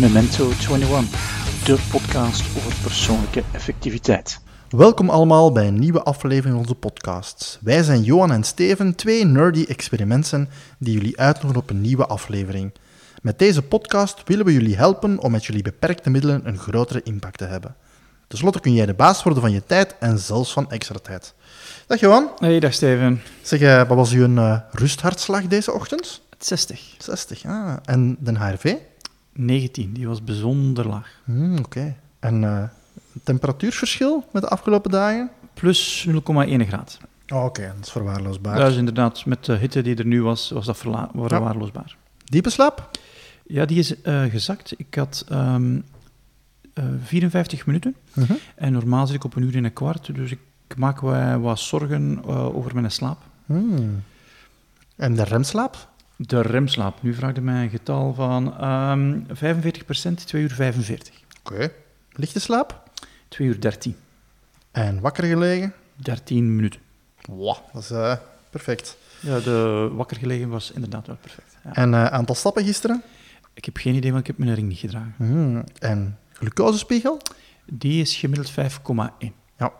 Memento 21, de podcast over persoonlijke effectiviteit. Welkom allemaal bij een nieuwe aflevering van onze podcast. Wij zijn Johan en Steven, twee nerdy experimenten die jullie uitnodigen op een nieuwe aflevering. Met deze podcast willen we jullie helpen om met jullie beperkte middelen een grotere impact te hebben. Ten slotte kun jij de baas worden van je tijd en zelfs van extra tijd. Dag Johan. Hey, dag Steven. Zeg, eh, wat was uw uh, rusthartslag deze ochtend? 60. 60, ah. En de HRV? 19, die was bijzonder laag. Hmm, Oké. En uh, temperatuurverschil met de afgelopen dagen? Plus 0,1 graad. Oh, Oké, dat is verwaarloosbaar. Dat is inderdaad, met de hitte die er nu was, was dat verwaarloosbaar. Ja. Diepe slaap? Ja, die is uh, gezakt. Ik had um, uh, 54 minuten. Uh -huh. En normaal zit ik op een uur en een kwart. Dus ik maak wat, wat zorgen uh, over mijn slaap. Hmm. En de remslaap? De remslaap. Nu vraagt mij een getal van um, 45%, 2 uur 45. Oké. Okay. Lichte slaap? 2 uur 13. En wakker gelegen? 13 minuten. Wow, dat is uh, perfect. Ja, de wakker gelegen was inderdaad wel perfect. Ja. En uh, aantal stappen gisteren? Ik heb geen idee, want ik heb mijn ring niet gedragen. Hmm. En glucosespiegel? Die is gemiddeld 5,1. Ja. ja.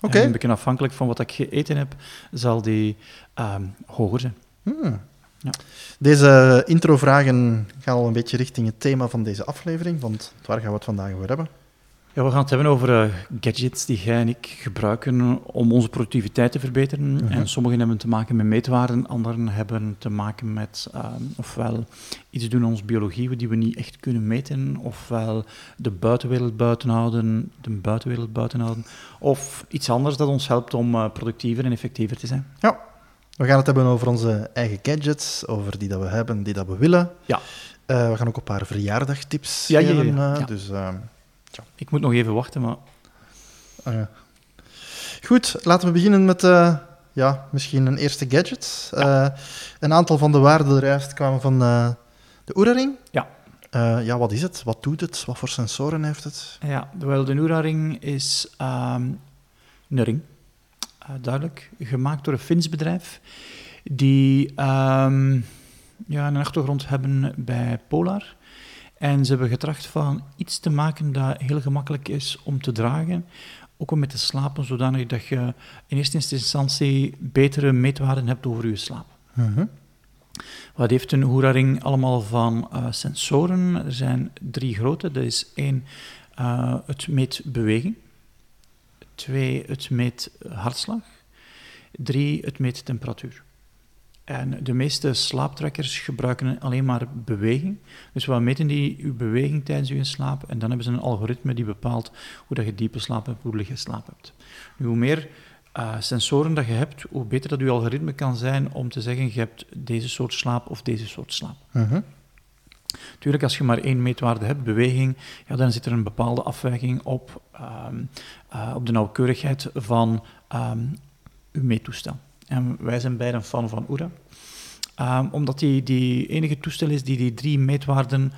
Oké. Okay. Beetje afhankelijk van wat ik gegeten heb, zal die um, hoger zijn. Hmm. Ja. Deze intro-vragen gaan al een beetje richting het thema van deze aflevering, want waar gaan we het vandaag over hebben? Ja, we gaan het hebben over uh, gadgets die jij en ik gebruiken om onze productiviteit te verbeteren. Mhm. En sommige hebben te maken met meetwaarden, anderen hebben te maken met uh, ofwel iets doen aan onze biologie die we niet echt kunnen meten, ofwel de buitenwereld buiten houden, de buitenwereld buiten houden, of iets anders dat ons helpt om uh, productiever en effectiever te zijn. Ja, we gaan het hebben over onze eigen gadgets, over die dat we hebben, die dat we willen. Ja. Uh, we gaan ook een paar verjaardagtips ja, geven. Ja, ja, dus, uh, ja. Ik moet nog even wachten, maar... Ah, Goed, laten we beginnen met uh, ja, misschien een eerste gadget. een aantal van de waarden eruit kwamen van de Oura-ring. Ja. ja, wat is het? Wat doet het? Wat voor sensoren heeft het? Ja, wel, de Oura-ring is um, een ring. Duidelijk, gemaakt door een Fins bedrijf, die um, ja, een achtergrond hebben bij Polar. En ze hebben getracht van iets te maken dat heel gemakkelijk is om te dragen, ook om met te slapen, zodanig dat je in eerste instantie betere meetwaarden hebt over je slaap. -huh. Wat heeft een Oura-ring allemaal van uh, sensoren? Er zijn drie grote. Dat is één, uh, het meet beweging. Twee, het meet hartslag. Drie, het meet temperatuur. En de meeste slaaptrackers gebruiken alleen maar beweging. Dus wat meten die uw beweging tijdens uw slaap? En dan hebben ze een algoritme die bepaalt hoe dat je diepe slaap hebt, hoe lichte slaap hebt. Nu, hoe meer uh, sensoren dat je hebt, hoe beter dat uw algoritme kan zijn om te zeggen, je hebt deze soort slaap of deze soort slaap. Uh -huh. Tuurlijk, als je maar één meetwaarde hebt, beweging, ja, dan zit er een bepaalde afwijking op, um, uh, op de nauwkeurigheid van um, uw meettoestel. En wij zijn beide een fan van Oura. Um, omdat die, die enige toestel is die die drie meetwaarden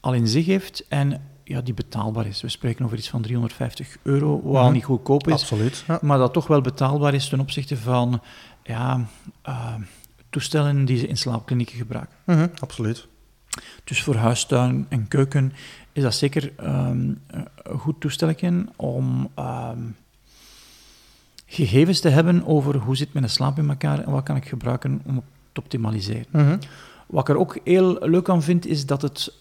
al in zich heeft en ja, die betaalbaar is. We spreken over iets van 350 euro, wat al niet goedkoop is. Absoluut. Ja. Maar dat toch wel betaalbaar is ten opzichte van ja, uh, toestellen die ze in slaapklinieken gebruiken. -huh, absoluut. Dus voor huistuin en keuken is dat zeker um, een goed toestelletje om um, gegevens te hebben over hoe zit mijn slaap in elkaar en wat kan ik gebruiken om het te optimaliseren. -huh. Wat ik er ook heel leuk aan vind, is dat het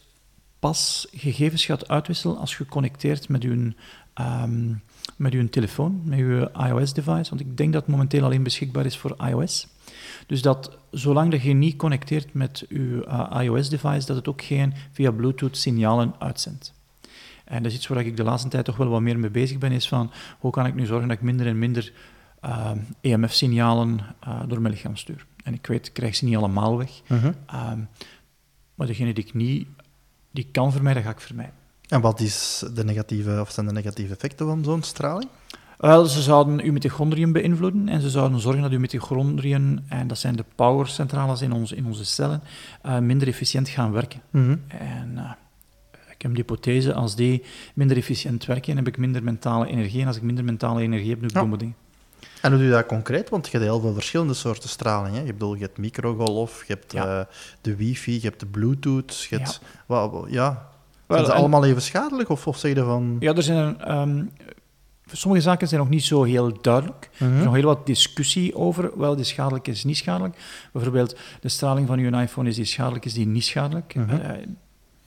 pas gegevens gaat uitwisselen als je connecteert met je, um, met uw telefoon, met je iOS-device. Want ik denk dat het momenteel alleen beschikbaar is voor iOS. Dus dat zolang dat je niet connecteert met je uh, iOS-device, dat het ook geen via Bluetooth signalen uitzendt. En dat is iets waar ik de laatste tijd toch wel wat meer mee bezig ben, is van hoe kan ik nu zorgen dat ik minder en minder uh, EMF-signalen uh, door mijn lichaam stuur. En ik weet, ik krijg ze niet allemaal weg. Uh -huh. um, maar degene die ik niet, die kan vermijden, ga ik vermijden. En wat is de negatieve, of zijn de negatieve effecten van zo'n straling? Wel, ze zouden uw mitochondriën beïnvloeden en ze zouden zorgen dat uw mitochondriën, en dat zijn de powercentrales in onze, in onze cellen, uh, minder efficiënt gaan werken. -huh. En uh, heb de hypothese, als die minder efficiënt werken, heb ik minder mentale energie. En als ik minder mentale energie heb, doe ik domme dingen. En hoe doe je dat concreet? Want je hebt heel veel verschillende soorten straling. Hè? Je, bedoel, je hebt microgolf, je hebt Ja. eh, de wifi, je hebt de bluetooth. Je hebt, ja. Wat, ja. Wel, Zijn ze en- allemaal even schadelijk? Of, of zeg je van... Ja, er zijn... ehm, sommige zaken zijn nog niet zo heel duidelijk. Mhm. Er is nog heel wat discussie over, wel die schadelijk is, niet schadelijk. Bijvoorbeeld, de straling van uw iPhone, is die schadelijk, is die niet schadelijk? Mhm. Eh,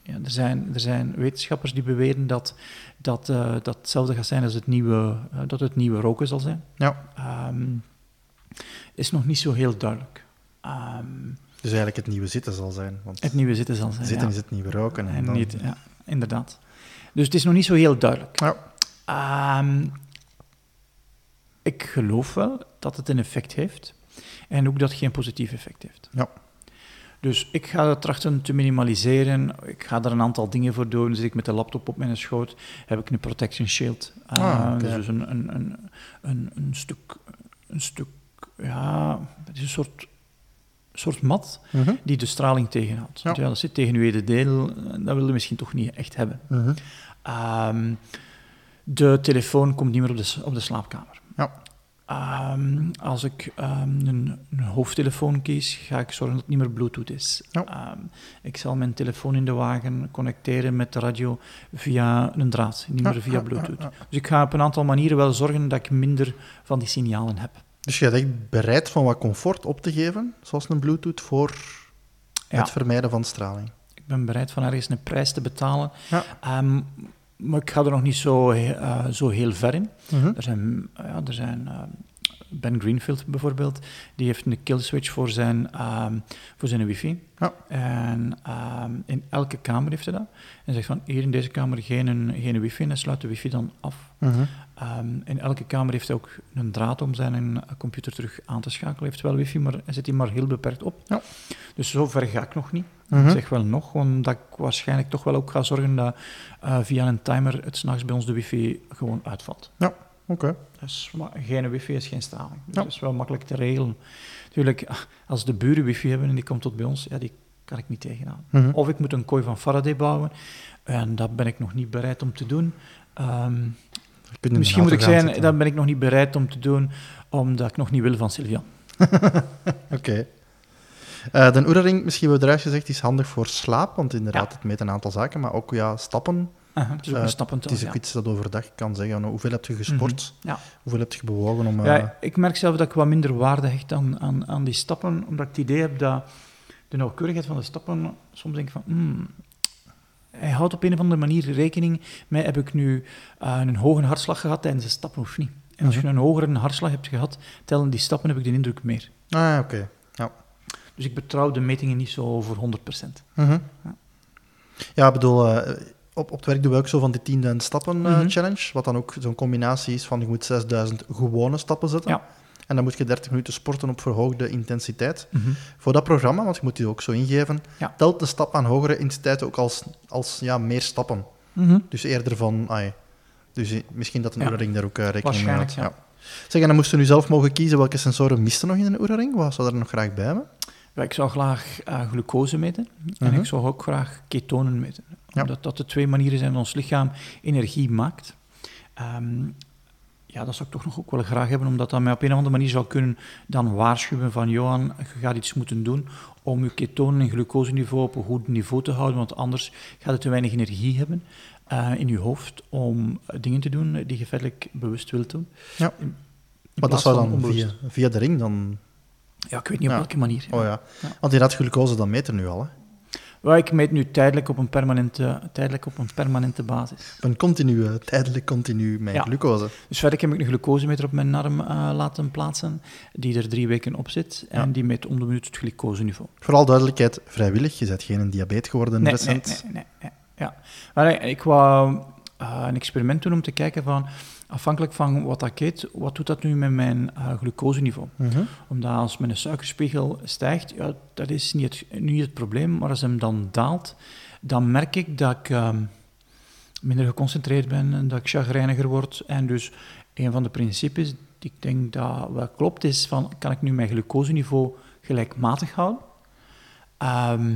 ja, er, zijn, er zijn wetenschappers die beweren dat dat, eh, dat hetzelfde gaat zijn als het nieuwe, eh, dat het nieuwe roken zal zijn. Ja. Ehm, is nog niet zo heel duidelijk. Ehm, Dus eigenlijk het nieuwe zitten zal zijn. Want het nieuwe zitten zal zijn, zitten ja. is het nieuwe roken. En, En dan- niet, ja, inderdaad. Dus het is nog niet zo heel duidelijk. Ja. Ehm, ik geloof wel dat het een effect heeft. En ook dat het geen positief effect heeft. Ja. Dus ik ga het trachten te minimaliseren. Ik ga er een aantal dingen voor doen. Zit ik met de laptop op mijn schoot, heb ik een protection shield. Ah, Uh. Dus een, een, een, een, een stuk, een stuk, ja, het is een soort, soort mat Mhm. die de straling tegenhoudt. Want Ja. ja, dat zit tegen uw ede deel, dat wil je misschien toch niet echt hebben. Mhm. Ehm, de telefoon komt niet meer op de, op de slaapkamer. Ja. Ehm, als ik ehm, een, een hoofdtelefoon kies, ga ik zorgen dat het niet meer Bluetooth is. Ja. Ehm, ik zal mijn telefoon in de wagen connecteren met de radio via een draad, niet Ja, meer via ja, Bluetooth. ja, ja. Dus ik ga op een aantal manieren wel zorgen dat ik minder van die signalen heb. Dus je bent echt bereid van wat comfort op te geven, zoals een bluetooth, voor het vermijden van straling. Ik ben bereid van ergens een prijs te betalen. Maar ik ga er nog niet zo, eh, zo heel ver in. Mhm. Er zijn, ja, er zijn ehm, Ben Greenfield bijvoorbeeld, die heeft een kill switch voor zijn, ehm, voor zijn wifi. Ja. En ehm, in elke kamer heeft hij dat. En zegt van, hier in deze kamer geen, geen wifi, en hij sluit de wifi dan af. Mhm. Ehm, in elke kamer heeft hij ook een draad om zijn eh, computer terug aan te schakelen. Hij heeft wel wifi, maar hij zet die maar heel beperkt op. Ja. Dus zo ver ga ik nog niet. Mhm. Ik zeg wel nog, omdat ik waarschijnlijk toch wel ook ga zorgen dat eh, via een timer het s'nachts bij ons de wifi gewoon uitvalt. Oké. Dus, maar geen wifi is geen straling. Dus Ja. dat is wel makkelijk te regelen. Natuurlijk, als de buren wifi hebben en die komt tot bij ons, ja, die kan ik niet tegenaan. Mhm. Of ik moet een kooi van Faraday bouwen, en dat ben ik nog niet bereid om te doen. Ehm, misschien moet ik zeggen, dat ben ik nog niet bereid om te doen, omdat ik nog niet wil van Sylvian. Oké. Eh, de Oura-ring, misschien we eruit gezegd, is handig voor slaap, want inderdaad, Ja. het meet een aantal zaken, maar ook ja, stappen. Het is ook Eh, een stappentel. Het is ook ja. iets dat overdag kan zeggen, hoeveel heb je gesport, Mhm, ja. hoeveel heb je bewogen om... eh, Ja, ik merk zelf dat ik wat minder waarde hecht aan, aan, aan die stappen, omdat ik het idee heb dat de nauwkeurigheid van de stappen, soms denk ik van, hmm, hij houdt op een of andere manier rekening met, heb ik nu eh, een hoge hartslag gehad tijdens de stappen of niet? En als je Mhm. een hogere hartslag hebt gehad, tellen die stappen, heb ik de indruk meer. Ah, oké. Dus ik betrouw de metingen niet zo voor 100%. Mhm. Ja. Ja, ik bedoel, eh, op, op het werk doen we ook zo van die 10.000 stappen eh, Mhm. challenge, wat dan ook zo'n combinatie is van je moet 6.000 gewone stappen zetten. Ja. En dan moet je 30 minuten sporten op verhoogde intensiteit. Voor dat programma, want je moet die ook zo ingeven, Ja. telt de stap aan hogere intensiteit ook als, als ja, meer stappen. Mhm. Dus eerder van, ai, dus misschien dat een Ja. Daar ook eh, rekening mee houdt. Waarschijnlijk, Zeg, en dan moesten we nu zelf mogen kiezen welke sensoren misten nog in een Oura-ring. Wat zou er nog graag bij hebben? Ja, ik zou graag eh, glucose meten en Mhm. ik zou ook graag ketonen meten. Ja. Omdat dat de twee manieren zijn dat ons lichaam energie maakt. Ehm, ja, dat zou ik toch nog ook wel graag hebben, omdat dat mij op een of andere manier zou kunnen dan waarschuwen van Johan, je gaat iets moeten doen om je ketonen- en glucoseniveau op een goed niveau te houden, want anders gaat het te weinig energie hebben eh, in je hoofd om dingen te doen die je feitelijk bewust wilt doen. Ja. In- in Maar dat zou dan via, via de ring dan... Ja, ik weet niet op welke manier. Oh ja. Ja. Want die had glucose dan meter nu al, hè? Wel, ik meet nu tijdelijk op een permanente, tijdelijk op een permanente basis. Een continue, tijdelijk continu Ja. glucose. Dus verder heb ik een glucosemeter op mijn arm eh, laten plaatsen, die er drie weken op zit. En die meet om de minuut het glucoseniveau. Vooral duidelijkheid, vrijwillig. Je bent geen diabetes geworden Nee, recent. nee, nee, nee, nee. Ja. Maar ik, ik wou eh, een experiment doen om te kijken van, afhankelijk van wat ik eet, wat doet dat nu met mijn eh, glucoseniveau? Mhm. Omdat als mijn suikerspiegel stijgt, ja, dat is niet het, niet het probleem, maar als hem dan daalt, dan merk ik dat ik ehm, minder geconcentreerd ben en dat ik chagrijniger word. En dus een van de principes die ik denk dat wel klopt, is van, kan ik nu mijn glucoseniveau gelijkmatig houden? Ehm,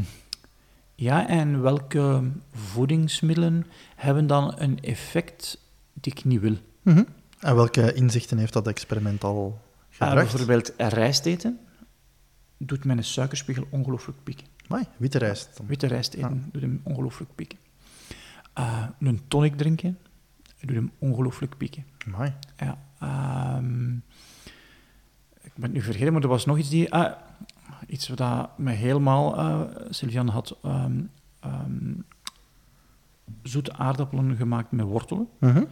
ja, en welke voedingsmiddelen hebben dan een effect die ik niet wil? Mhm. En welke inzichten heeft dat experiment al Uh, gebracht? bijvoorbeeld rijst eten doet mijn suikerspiegel ongelooflijk pieken. Amai, witte rijst. dan. Witte rijst eten doet hem ongelooflijk pieken. Uh, een tonic drinken doet hem ongelooflijk pieken. Amai. Ja, ehm, ik ben het nu vergeten, maar er was nog iets die... ah, iets wat me helemaal... eh Sylvian had ehm, ehm, zoete aardappelen gemaakt met wortelen. Mhm.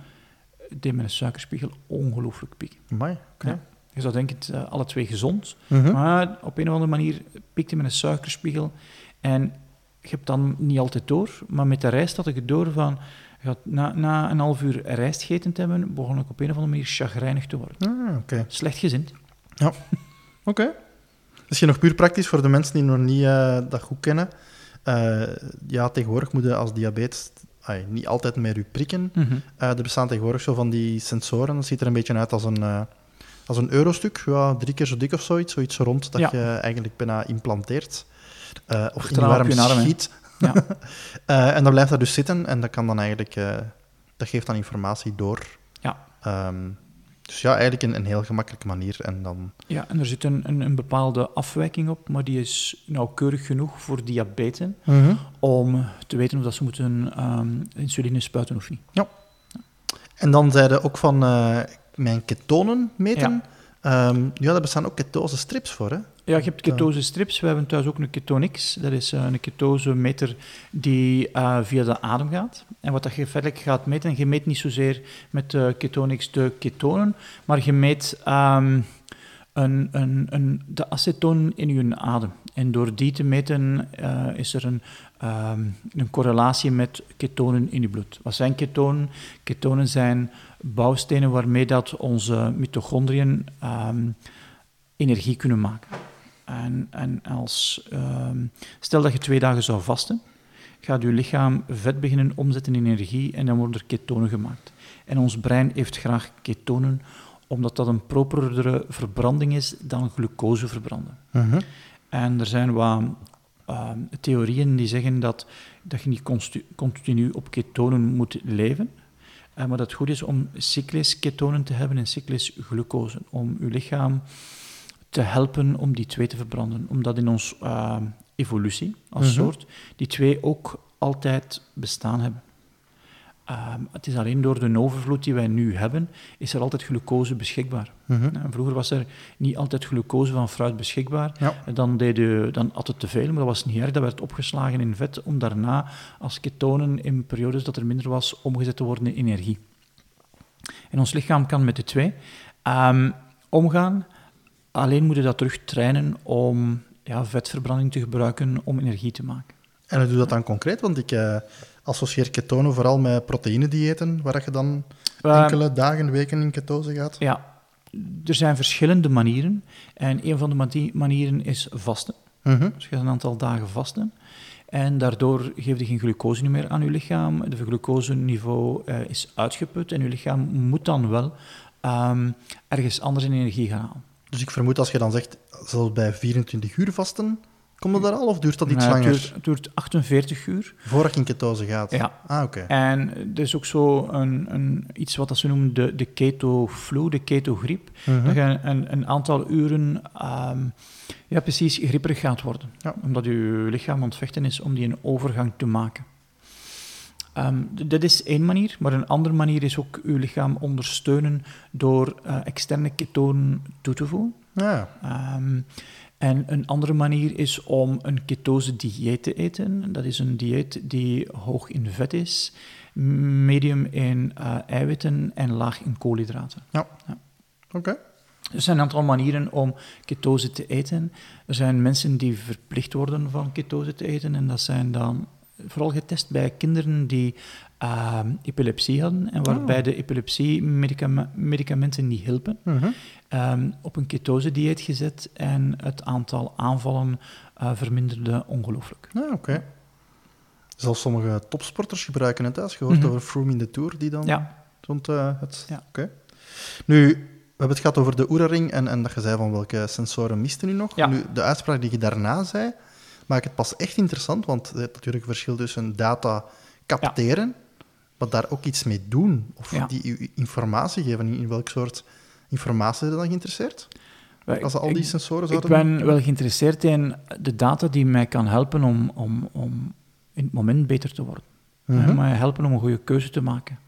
Deed mijn suikerspiegel ongelooflijk pieken. Amai, oké. Ja. Je zou denken, het, alle twee gezond. Mhm. Maar op een of andere manier pikte mijn suikerspiegel. En je hebt dan niet altijd door, maar met de rijst had ik het door van... Na, na een half uur rijst gegeten te hebben, begon ik op een of andere manier chagrijnig te worden. Ah, oké. Slecht gezind. Oké. Misschien nog puur praktisch voor de mensen die nog niet eh, dat goed kennen. Eh, ja, tegenwoordig moet je als diabetes niet altijd meer u prikken. Eh, er bestaan tegenwoordig zo van die sensoren. Dat ziet er een beetje uit als een, eh, als een eurostuk. Ja, drie keer zo dik of zoiets. Zoiets rond dat Ja. je eigenlijk bijna implanteert. Eh, of in Achteraan je op arm je arm, hè. schiet. Ja. En dan blijft dat dus zitten. En dat kan dan eigenlijk... dat geeft dan informatie door. Ja. Ehm, dus ja, eigenlijk een, een heel gemakkelijke manier. En dan... Ja, en er zit een, een, een bepaalde afwijking op, maar die is nauwkeurig genoeg voor diabetes om te weten of dat ze moeten ehm, insuline spuiten of niet. En dan zeiden ook van eh, mijn ketonen meten. Ehm, ja, daar bestaan ook ketose strips voor, hè? Ja, je hebt ketose strips. We hebben thuis ook een ketonix. Dat is eh, een ketosemeter die eh, via de adem gaat. En wat dat je verder gaat meten, je meet niet zozeer met de ketonix de ketonen, maar je meet ehm, een, een, een, de acetoon in je adem. En door die te meten eh, is er een, ehm, een correlatie met ketonen in je bloed. Wat zijn ketonen? Ketonen zijn bouwstenen waarmee dat onze mitochondriën ehm, energie kunnen maken. En, en als, ehm, stel dat je twee dagen zou vasten, gaat je lichaam vet beginnen omzetten in energie en dan worden er ketonen gemaakt. En ons brein heeft graag ketonen, omdat dat een properdere verbranding is dan glucose verbranden. Mhm. En er zijn wat ehm, theorieën die zeggen dat, dat je niet continu op ketonen moet leven, eh, maar dat het goed is om cyclisch ketonen te hebben en cyclisch glucose, om je lichaam te helpen om die twee te verbranden. Omdat in onze ehm, evolutie als Mhm. soort die twee ook altijd bestaan hebben. Ehm, het is alleen door de overvloed die wij nu hebben, is er altijd glucose beschikbaar. Mhm. En vroeger was er niet altijd glucose van fruit beschikbaar. Ja. En Dan, deed je, dan at het te veel, maar dat was niet erg. Dat werd opgeslagen in vet om daarna als ketonen in periodes dat er minder was, omgezet te worden in energie. En ons lichaam kan met de twee ehm, omgaan. Alleen moet je dat terug trainen om ja, vetverbranding te gebruiken om energie te maken. En hoe doe je dat dan concreet? Want ik eh, associeer ketonen vooral met proteïnediëten, waar je dan Ehm, enkele dagen, weken in ketose gaat. Ja, er zijn verschillende manieren. En een van de mani- manieren is vasten. Mhm. Dus je gaat een aantal dagen vasten. En daardoor geef je geen glucose meer aan je lichaam. Het glucoseniveau eh, is uitgeput en je lichaam moet dan wel ehm, ergens anders in energie gaan halen. Dus ik vermoed als je dan zegt, zelfs bij 24 uur vasten, komt dat daar al of duurt dat iets Maar het langer? duurt, het duurt 48 uur. Voordat je in ketose gaat? Ja. Ah, oké. En er is ook zo een, een, iets wat dat ze noemen de, de keto-flu, de keto-griep. Mhm. Dat je een, een aantal uren ehm, ja, precies gripperig gaat worden. Ja. Omdat je lichaam aan het vechten is om die een overgang te maken. Ehm, dat is één manier, maar een andere manier is ook je lichaam ondersteunen door eh, externe ketonen toe te voegen. Ja, Ehm, en een andere manier is om een ketose-dieet te eten. Dat is een dieet die hoog in vet is, medium in eh, eiwitten en laag in koolhydraten. oké. Er zijn een aantal manieren om ketose te eten. Er zijn mensen die verplicht worden van ketose te eten. En dat zijn dan vooral getest bij kinderen die ehm, epilepsie hadden. En waarbij de epilepsie-medicamenten niet hielpen. Mhm. Ehm, op een ketose-dieet gezet. En het aantal aanvallen eh, verminderde ongelooflijk. Ja, oké. Zelfs sommige topsporters gebruiken het. Als je hoort Mhm. over Froome in de Tour, die dan Ja, rond eh, het... Ja. Oké. Nu, we hebben het gehad over de Oura-ring en, en dat je zei van welke sensoren misten nu nog. Ja. Nu, de uitspraak die je daarna zei, maakt het pas echt interessant, want je hebt natuurlijk een verschil tussen data capteren, maar daar ook iets mee doen. Of Ja. die informatie geven. In welk soort informatie zijn je dan geïnteresseerd? Als al ik- die sensoren Ik zouden ben wel geïnteresseerd in de data die mij kan helpen om, om, om in het moment beter te worden. Hè, mij helpen om een goede keuze te maken.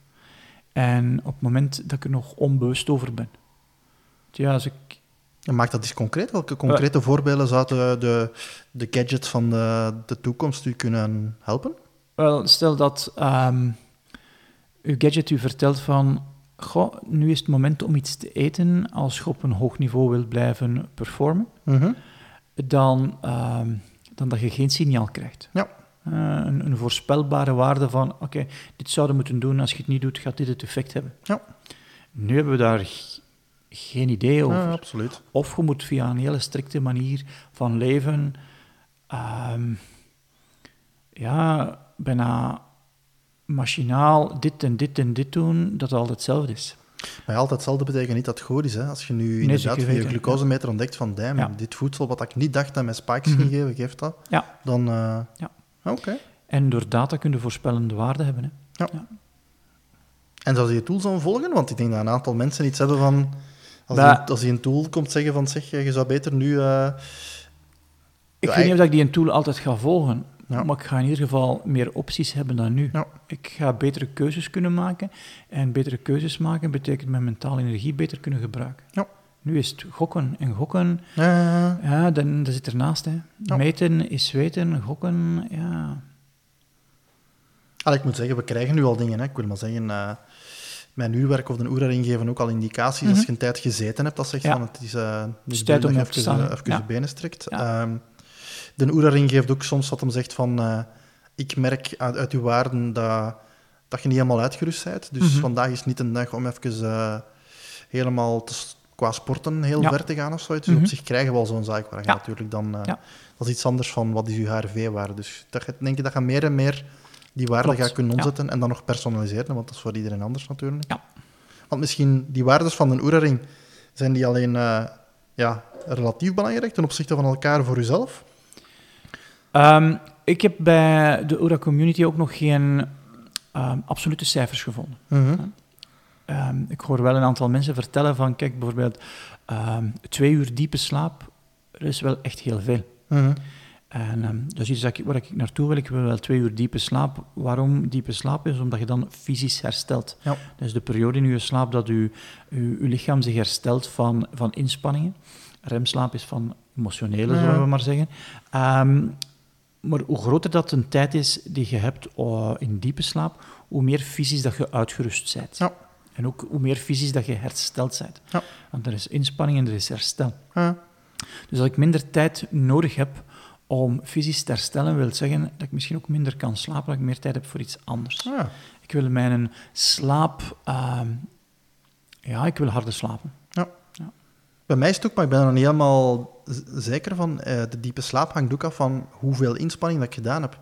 En op het moment dat ik er nog onbewust over ben. Ja, als ik, En maak dat eens concreet. Welke concrete voorbeelden zouden de, de gadgets van de, de toekomst u kunnen helpen? wel, stel dat ehm, uw gadget u vertelt van... Goh, nu is het moment om iets te eten als je op een hoog niveau wilt blijven performen. Mhm. dan, ehm, dan dat je geen signaal krijgt. Ja. Eh, een, een voorspelbare waarde van, oké, dit zouden we moeten doen, als je het niet doet, gaat dit het effect hebben. Ja. Nu hebben we daar geen idee over. Ja, absoluut. Of je moet via een hele strikte manier van leven, ehm, ja, bijna machinaal dit en dit en dit doen, dat het altijd hetzelfde is. Maar ja, altijd hetzelfde betekent niet dat het goed is. Hè. Als je nu Nee, inderdaad via je glucosemeter ontdekt van, damn, Ja. dit voedsel wat ik niet dacht dat mij spikes Mhm. ging geven, geeft dat. Ja. Dan, eh, Ja. Oké. En door data kun je voorspellende waarde hebben. Hè. En zou je tools dan volgen? Want ik denk dat een aantal mensen iets hebben van... Als, die, als die een tool komt zeggen van, zeg, je zou beter nu... eh, Ik weet niet of ik die een tool altijd ga volgen, Ja. maar ik ga in ieder geval meer opties hebben dan nu. Ja. Ik ga betere keuzes kunnen maken. En betere keuzes maken betekent mijn mentale energie beter kunnen gebruiken. Ja. Nu is het gokken. En gokken, ja, dan, dat zit ernaast. Hè. Meten is weten, gokken, ja. Allee, ik moet zeggen, we krijgen nu al dingen. Hè. Ik wil maar zeggen, eh, mijn uurwerk of de oeraring geven ook al indicaties als Mhm. je een tijd gezeten hebt. Dat zegt Ja. van, het is, eh is de tijd om te staan, even, Ja. je benen strekt. Ja. Ehm, de oeraring geeft ook soms wat hem zegt van, eh, ik merk uit, uit uw waarden dat, dat je niet helemaal uitgerust bent. Dus Mhm. vandaag is niet een dag om even eh, helemaal te, qua sporten heel ver te gaan of zoiets. Dus Mhm. op zich krijgen we al zo'n zaak waar je natuurlijk dan... eh. Dat is iets anders van wat is uw HRV-waarde. Dus dat, denk je dat je meer en meer die waarde Klopt, gaat kunnen ja. omzetten en dan nog personaliseren, want dat is voor iedereen anders natuurlijk. Ja. Want misschien die waardes van een oeraring, zijn die alleen eh, ja, relatief belangrijk ten opzichte van elkaar voor uzelf? Ehm, ik heb bij de Oura Community ook nog geen ehm, absolute cijfers gevonden. Ehm, ik hoor wel een aantal mensen vertellen van, kijk, bijvoorbeeld twee uur diepe slaap, dat is wel echt heel veel. Mhm. En dat is iets dat ik, waar ik naartoe wil. Ik wil wel twee uur diepe slaap. Waarom diepe slaap is? Omdat je dan fysisch herstelt. Ja. Dat is de periode in je slaap dat je, je, je lichaam zich herstelt van, van inspanningen. Remslaap is van emotionele, Ja. zullen we maar zeggen. Ehm, maar hoe groter dat een tijd is die je hebt eh, in diepe slaap, hoe meer fysisch dat je uitgerust bent. Ja. En ook hoe meer fysisch dat je hersteld bent. Ja. Want er is inspanning en er is herstel. Ja. Dus als ik minder tijd nodig heb om fysisch te herstellen, wil zeggen dat ik misschien ook minder kan slapen, dat ik meer tijd heb voor iets anders. Ah, Ik wil mijn slaap... ehm, ja, ik wil harder slapen. Bij mij is het ook, maar ik ben er nog niet helemaal zeker van. eh, de diepe slaap hangt ook af van hoeveel inspanning dat ik gedaan heb.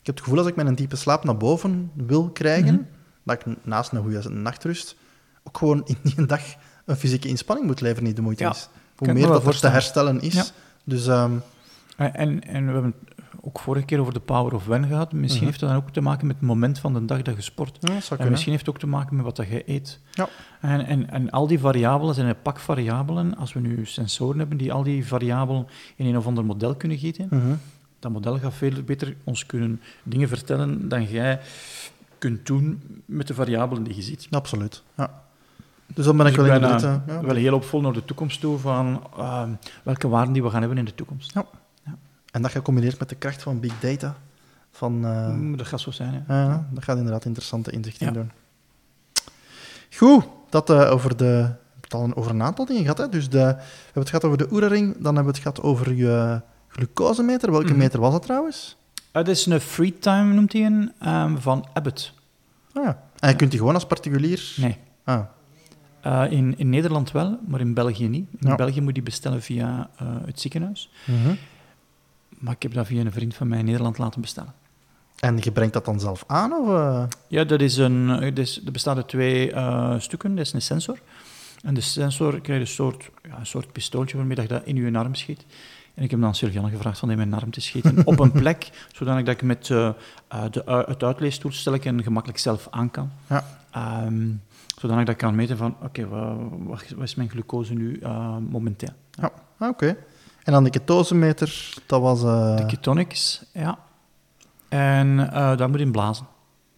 Ik heb het gevoel als ik mijn diepe slaap naar boven wil krijgen, Mhm. dat ik naast een goede nachtrust ook gewoon in die dag een fysieke inspanning moet leveren die de moeite Ja, is. Hoe meer dat er te herstellen is. Ja. Dus ehm, En, en, en we hebben het ook vorige keer over de power of when gehad. Misschien Mhm. heeft dat dan ook te maken met het moment van de dag dat je sport. ja, En kunnen. misschien heeft het ook te maken met wat dat je eet. Ja. En, en, en al die variabelen zijn een pak variabelen. Als we nu sensoren hebben die al die variabelen in een of ander model kunnen gieten, Mhm. dat model gaat veel beter ons kunnen dingen vertellen dan jij kunt doen met de variabelen die je ziet. Absoluut. Ja. Dus dan ben ik Dus wel ben, inderdaad... eh, ja. Wel heel opvol naar de toekomst toe van ehm, welke waarden die we gaan hebben in de toekomst. En dat gecombineerd met de kracht van big data. Van, eh, Mm, dat gaat zo zijn. Hè. Ja, dat gaat inderdaad interessante inzichten Ja. doen. Goed, dat eh, over de... We hebben het al over een aantal dingen gehad. Hè? Dus de, we hebben het gehad over de oeraring, dan hebben we het gehad over je glucosemeter. Welke Mhm. meter was dat trouwens? Het is een free time, noemt hij een, ehm, van Abbott. Ah, ja. En je kunt die gewoon als particulier... Nee. Ah, Eh, in, in Nederland wel, maar in België niet. In Ja. België moet je die bestellen via eh, het ziekenhuis. mhm. Maar ik heb dat via een vriend van mij in Nederland laten bestellen. En je brengt dat dan zelf aan? Of, eh? Ja, dat is een, eh, dat is, er bestaan uit twee eh, stukken. Dat is een sensor. En de sensor krijgt een soort, ja, een soort pistooltje waarmee dat je dat in je arm schiet. En ik heb dan Sylviane gevraagd van in mijn arm te schieten op een plek, zodanig dat ik met uh, de, het uitleestoelstelletje gemakkelijk zelf aan kan. Ja. Um, zodanig dat ik kan meten van, oké, wat, wat, is mijn glucose nu uh, momenteel? Ja, ah, oké. En dan de ketosemeter, dat was... Uh... De ketonics, ja. En uh, daar moet in blazen.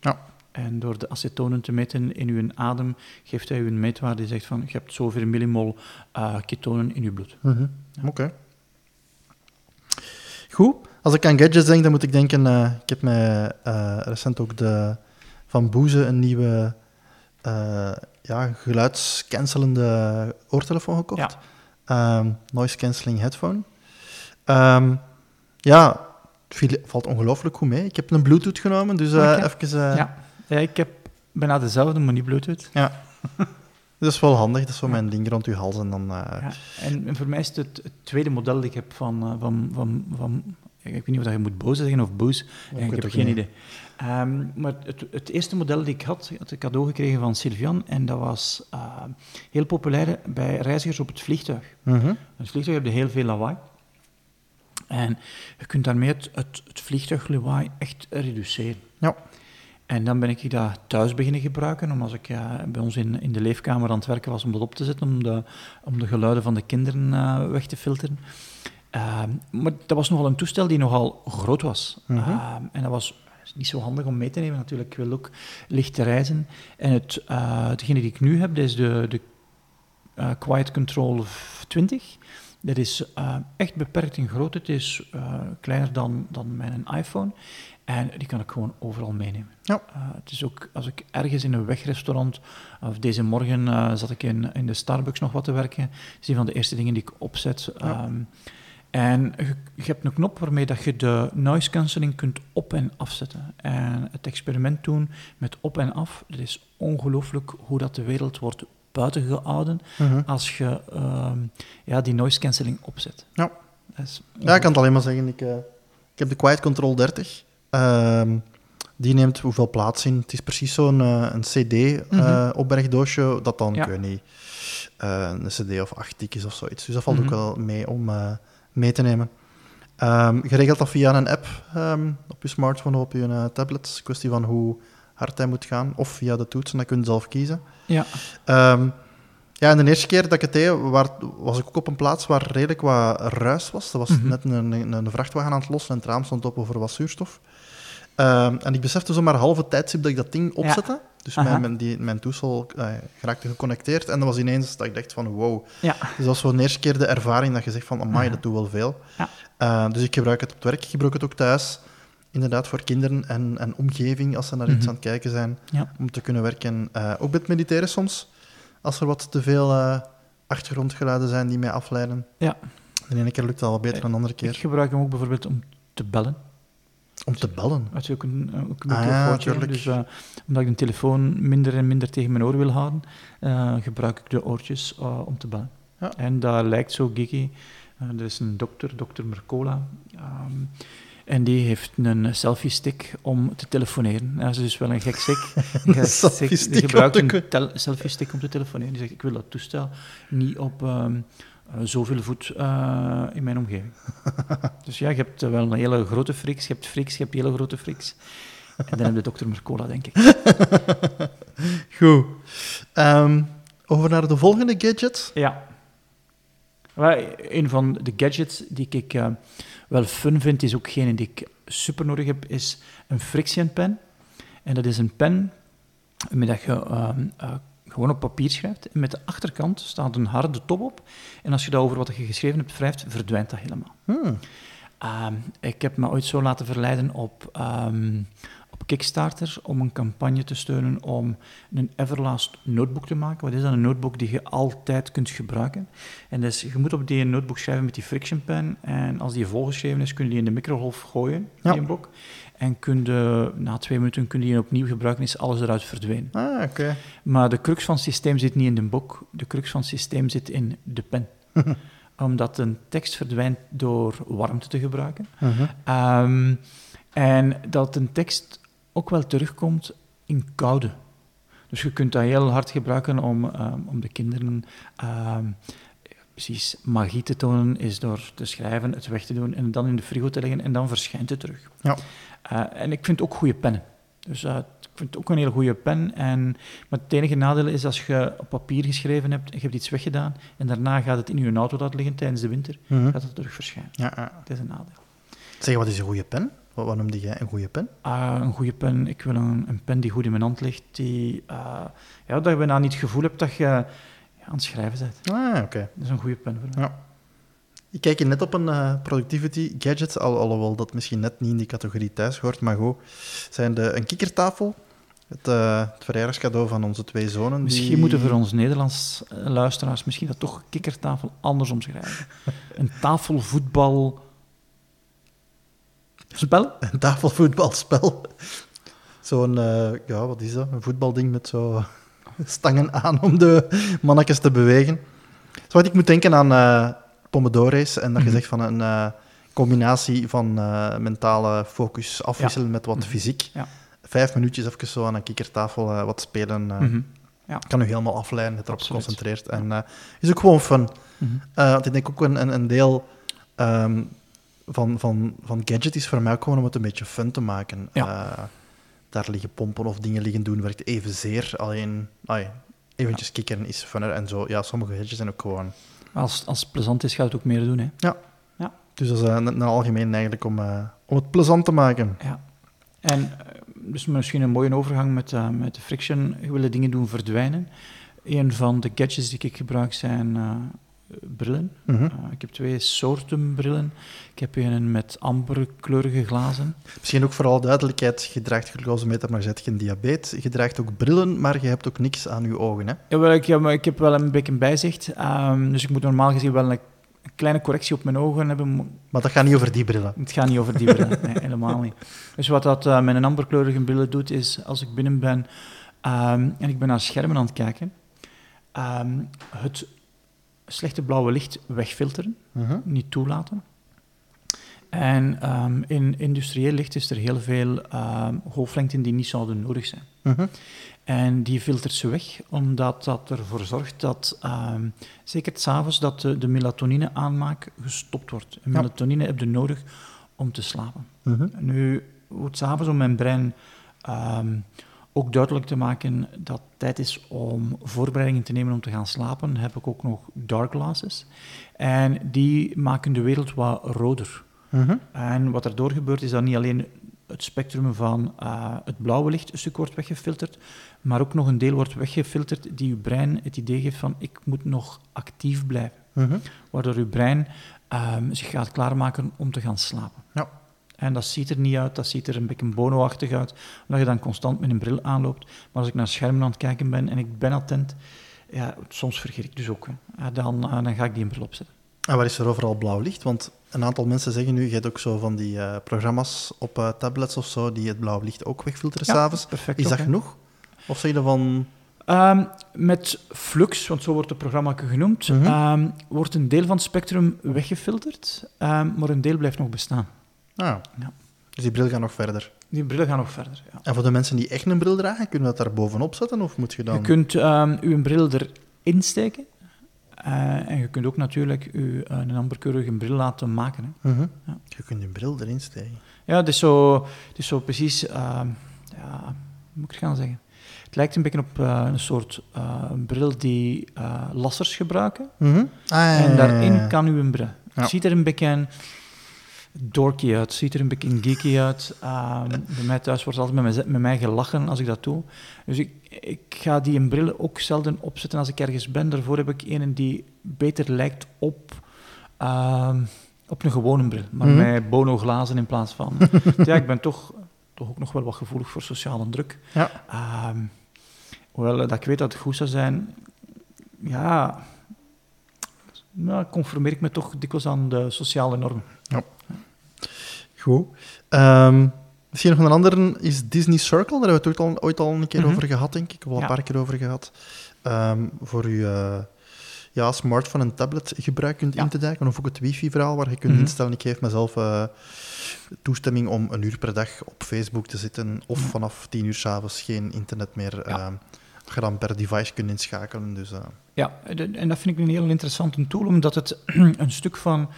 Ja. En door de acetonen te meten in uw adem, geeft hij u een meetwaarde die zegt van, je hebt zoveel millimol uh, ketonen in uw bloed. Mm -hmm. ja. Oké. Goed. Als ik aan gadgets denk, dan moet ik denken... Ik heb mij recent ook de, van Boeze een nieuwe ja, geluidscancelende oortelefoon gekocht. Ja. Um, noise cancelling headphone. Um, ja, het valt ongelooflijk goed mee. Ik heb een Bluetooth genomen, dus okay. even... Ja. ja, ik heb bijna dezelfde, maar niet Bluetooth. Ja. Dat is wel handig, dat is zo mijn ding rond uw hals en dan... Uh... Ja, en, en, voor mij is het, het, tweede model dat ik heb van... Van, van, van ik weet niet of je moet boze zeggen of boos. Ik, ik heb geen idee. Um, maar het, het, eerste model dat ik had, had ik cadeau gekregen van Sylvian. En dat was uh, heel populair bij reizigers op het vliegtuig. Mm -hmm. het vliegtuig heb je heel veel lawaai. En je kunt daarmee het, het, het vliegtuiglawaai echt reduceren. Ja. En dan ben ik dat thuis beginnen gebruiken, omdat ik ja, bij ons in, in de leefkamer aan het werken was om dat op te zetten, om de, om de geluiden van de kinderen uh, weg te filteren. Uh, maar dat was nogal een toestel die nogal groot was. -hmm. uh, en dat was niet zo handig om mee te nemen natuurlijk. Ik wil ook licht reizen. En het, uh, degene die ik nu heb, dat is de, de uh, Quiet Control 20. Dat is uh, echt beperkt in grootte. Het is kleiner dan, dan mijn iPhone. En die kan ik gewoon overal meenemen. Ja. het is ook, als ik ergens in een wegrestaurant, of deze morgen zat ik in, in de Starbucks nog wat te werken, is een van de eerste dingen die ik opzet. Ja. Um, en je, je, hebt een knop waarmee dat je de noise cancelling kunt op- en afzetten. En het experiment doen met op en af, dat is ongelooflijk hoe dat de wereld wordt buiten gehouden mm -hmm. als je uh, ja, die noise cancelling opzet. Ja. Ja, ik kan het alleen maar zeggen. Ik, uh, ik heb de Quiet Control 30. Uh, die neemt hoeveel plaats in. Het is precies zo'n uh, een CD-opbergdoosje, mm -hmm. dat dan, ja. ik weet niet, uh, een CD of acht dik is of zoiets. Dus dat valt Mhm. ook wel mee om uh, mee te nemen. Um, je regelt dat via een app um, op je smartphone of op je uh, tablet. Kwestie van hoe hard hij moet gaan. Of via de toetsen, dat kun je zelf kiezen. Ja. Um, ja, en de eerste keer dat ik het deed, waar, was ik ook op een plaats waar redelijk wat ruis was. Er was Mhm. net een, een, een vrachtwagen aan het lossen en het raam stond op over wat zuurstof. En ik besefte zo maar halve tijdstip dat ik dat ding opzette. Dus mijn, mijn, die, mijn toestel uh, geraakte geconnecteerd. En dat was ineens dat ik dacht van wow. Ja. Dus dat was zo de eerste keer de ervaring dat je zegt van amai, dat doet wel veel. Ja. Uh, dus ik gebruik het op het werk, ik gebruik het ook thuis. Inderdaad, voor kinderen en, en omgeving, als ze naar iets Mhm. aan het kijken zijn, Ja. om te kunnen werken. Uh, ook met mediteren soms, als er wat te veel achtergrondgeluiden zijn die mij afleiden. Ja. De ene keer lukt het al beter dan de andere Ik keer. gebruik hem ook bijvoorbeeld om te bellen. Om te bellen. Had je ook een, eh, ook een Ah, ja, dus uh, omdat ik de telefoon minder en minder tegen mijn oor wil houden, uh, gebruik ik de oortjes uh, om te bellen. Ja. En dat lijkt zo geeky. er is een dokter, dokter Mercola, um, en die heeft een selfie-stick om te telefoneren. Dat is dus wel een gek een selfie-stick Die gebruikt een selfie-stick om te telefoneren. Die zegt, ik wil dat toestel niet op... Um, uh, zoveel voet uh, in mijn omgeving. dus ja, je hebt uh, wel een hele grote friks, je hebt friks, je hebt hele grote friks. En dan heb je dokter Mercola, denk ik. Goed. Um, over naar de volgende gadget. Ja. Een van de gadgets die ik uh, wel fun vind, is ook geen die ik super nodig heb, is een friction pen. En dat is een pen met dat je gewoon op papier schrijft. En met de achterkant staat een harde top op. En als je dat over wat je geschreven hebt wrijft, verdwijnt dat helemaal. Hmm. Um, ik heb me ooit zo laten verleiden op, um, op Kickstarter om een campagne te steunen om een Everlast notebook te maken. Wat is dat? Een notebook die je altijd kunt gebruiken. En dus je moet op die notebook schrijven met die friction pen. En als die volgeschreven is, kun je die in de microgolf gooien, ja. die boek. En kun je, na twee minuten kun je die opnieuw gebruiken, is alles eruit verdwenen. Ah, oké. Okay. Maar de crux van het systeem zit niet in de boek, de crux van het systeem zit in de pen. Omdat een tekst verdwijnt door warmte te gebruiken. -huh. um, en dat een tekst ook wel terugkomt in koude. Dus je kunt dat heel hard gebruiken om, um, om de kinderen um, precies magie te tonen is door te schrijven, het weg te doen en dan in de frigo te leggen en dan verschijnt het terug. Ja. Eh, en ik vind ook goede pennen. Dus eh, ik vind het ook een hele goede pen. En, maar het enige nadeel is als je op papier geschreven hebt en je hebt iets weggedaan en daarna gaat het in je auto laten liggen tijdens de winter, Mhm. gaat het terug verschijnen. Ja, ja. Dat is een nadeel. Zeg, wat is een goede pen? Wat, wat noemde jij een goede pen? Ah, een goede pen, ik wil een, een pen die goed in mijn hand ligt, die, eh, ja, dat je bijna niet het gevoel hebt dat je aan het schrijven bent. Ah, oké. Dat is een goede pen voor mij. Ja. Ik kijk hier net op een eh, productivity gadget, al, alhoewel dat misschien net niet in die categorie thuis hoort, maar goed. Zijn de, een kikkertafel, het, eh, het verjaardagscadeau van onze twee zonen. Misschien die- moeten we voor ons Nederlands eh, luisteraars misschien dat toch kikkertafel anders omschrijven. een tafelvoetbal... Spel? Een tafelvoetbalspel. Zo'n, ja, wat is dat? Een voetbalding met zo stangen aan om de mannetjes te bewegen. Zo wat ik moet denken aan eh Pomodoro's en dat je Mhm. zegt van een eh, combinatie van eh, mentale focus afwisselen met wat Mhm. fysiek. Ja. Vijf minuutjes even zo aan een kikkertafel wat spelen. eh, Mhm. Kan u helemaal afleiden, het erop geconcentreerd. En is ook gewoon fun. Mhm. Want ik denk ook een, een, deel ehm, van, van, van gadget is voor mij ook gewoon om het een beetje fun te maken. Ja. Daar liggen pompen of dingen liggen doen werkt evenzeer. Alleen, ai, eventjes kikkeren is funner en zo. Ja, sommige gadgets zijn ook gewoon... Als, als het plezant is, gaat het ook meer doen. Hè? Dus dat is eh, een, een algemeen eigenlijk om, eh, om het plezant te maken. Ja. En eh, dus misschien een mooie overgang met, eh, met de Friction. Je wil de dingen doen verdwijnen. Een van de gadgets die ik gebruik zijn brillen. Mhm. Eh, ik heb twee soorten brillen. Ik heb een met amberkleurige glazen. Misschien ook voor alle duidelijkheid, je draagt glucosemeter, maar je hebt geen diabetes. Je draagt ook brillen, maar je hebt ook niks aan je ogen. Hè? Jawel, ik, ja, maar ik heb wel een beetje een bijzicht. ehm, dus ik moet normaal gezien wel een, kleine correctie op mijn ogen hebben. Maar dat gaat niet over die brillen. Het gaat niet over die brillen, nee, helemaal niet. Dus wat dat eh, met een amberkleurige brillen doet, is als ik binnen ben ehm, en ik ben naar schermen aan het kijken, ehm, het slechte blauwe licht wegfilteren, Mhm. niet toelaten. En ehm, in industrieel licht is er heel veel golflengten die niet zouden nodig zijn. Mhm. En die filtert ze weg, omdat dat ervoor zorgt dat, ehm, zeker s'avonds, dat de, de melatonine aanmaak gestopt wordt. En Ja. melatonine heb je nodig om te slapen. Mhm. Nu, wordt s'avonds om mijn brein ook duidelijk te maken dat het tijd is om voorbereidingen te nemen om te gaan slapen, heb ik ook nog dark glasses. En die maken de wereld wat roder. Mhm. En wat erdoor gebeurt is dat niet alleen het spectrum van eh, het blauwe licht een stuk wordt weggefilterd, maar ook nog een deel wordt weggefilterd die je brein het idee geeft van ik moet nog actief blijven. Mhm. Waardoor je brein ehm, zich gaat klaarmaken om te gaan slapen. Ja. En dat ziet er niet uit, dat ziet er een beetje bono-achtig uit, omdat je dan constant met een bril aanloopt. Maar als ik naar schermen aan het kijken ben en ik ben attent, ja, soms vergeet ik dus ook. Hè. Ja, dan, eh, dan ga ik die een bril opzetten. En waar is er overal blauw licht? Want een aantal mensen zeggen nu, je hebt ook zo van die eh, programma's op eh, tablets of zo, die het blauw licht ook wegfilteren s'avonds. perfect. Is dat genoeg? Of zeg je van... Ehm, met Flux, want zo wordt het programma genoemd, Mhm. ehm, wordt een deel van het spectrum weggefilterd, ehm, maar een deel blijft nog bestaan. Ah, Ja. Dus die bril gaat nog verder. Die brillen gaan nog verder. Ja. En voor de mensen die echt een bril dragen, kunnen we dat daar bovenop zetten? Of moet je dan... Je kunt ehm uw bril erin steken eh, en je kunt ook natuurlijk uw, een amberkeurige bril laten maken. Hè. Mhm. Ja. Je kunt een bril erin steken. Ja, het is zo, het is zo precies, ehm, ja, hoe moet ik het gaan zeggen? Het lijkt een beetje op eh, een soort eh, bril die eh, lassers gebruiken. Mhm. Ah, En daarin kan u een bril. Ja. Het ziet er een beetje dorky uit, ziet er een beetje geeky uit. Ehm, bij mij thuis wordt altijd met mij, met mij gelachen als ik dat doe. Dus ik, ik ga die een bril ook zelden opzetten als ik ergens ben. Daarvoor heb ik een die beter lijkt op, ehm, op een gewone bril. Maar Mhm. met bono-glazen in plaats van... ja, ik ben toch, toch ook nog wel wat gevoelig voor sociale druk. Ja. Ehm, hoewel dat ik weet dat het goed zou zijn, ja, nou, conformeer ik me toch dikwijls aan de sociale normen. Goed. Ehm, misschien nog een andere is Disney Circle. Daar hebben we het ooit al, ooit al een keer Mhm. over gehad, denk ik. Al een Ja. paar keer over gehad. Ehm, voor eh, ja, smartphone en tablet gebruik kunt Ja. in te duiken. Of ook het wifi-verhaal waar je kunt Mhm. instellen. Ik geef mezelf eh, toestemming om een uur per dag op Facebook te zitten. Of Ja. vanaf tien uur s'avonds geen internet meer Ja. je dan per device kunt inschakelen. Dus, eh. Ja, en dat vind ik een heel interessante tool, omdat het een stuk van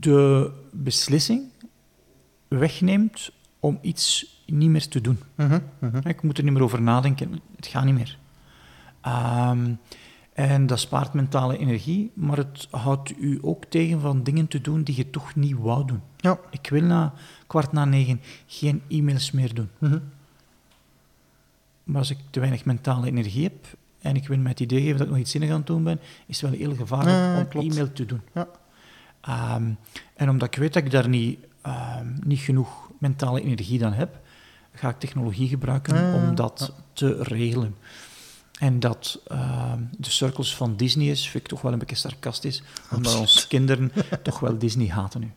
de beslissing wegneemt om iets niet meer te doen. mhm, mhm. Ik moet er niet meer over nadenken, het gaat niet meer. Ehm, en dat spaart mentale energie, maar het houdt u ook tegen van dingen te doen die je toch niet wou doen. Ja. Ik wil na kwart na negen geen e-mails meer doen. mhm. Maar als ik te weinig mentale energie heb en ik wil mij het idee geven dat ik nog iets zinnig aan het doen ben, is het wel heel gevaarlijk om e-mail te doen. Ja. Ehm, en omdat ik weet dat ik daar niet, ehm, niet genoeg mentale energie dan heb, ga ik technologie gebruiken Ja, om dat ja. te regelen. En dat ehm, de cirkels van Disney is, vind ik toch wel een beetje sarcastisch, omdat onze kinderen toch wel Disney haten nu.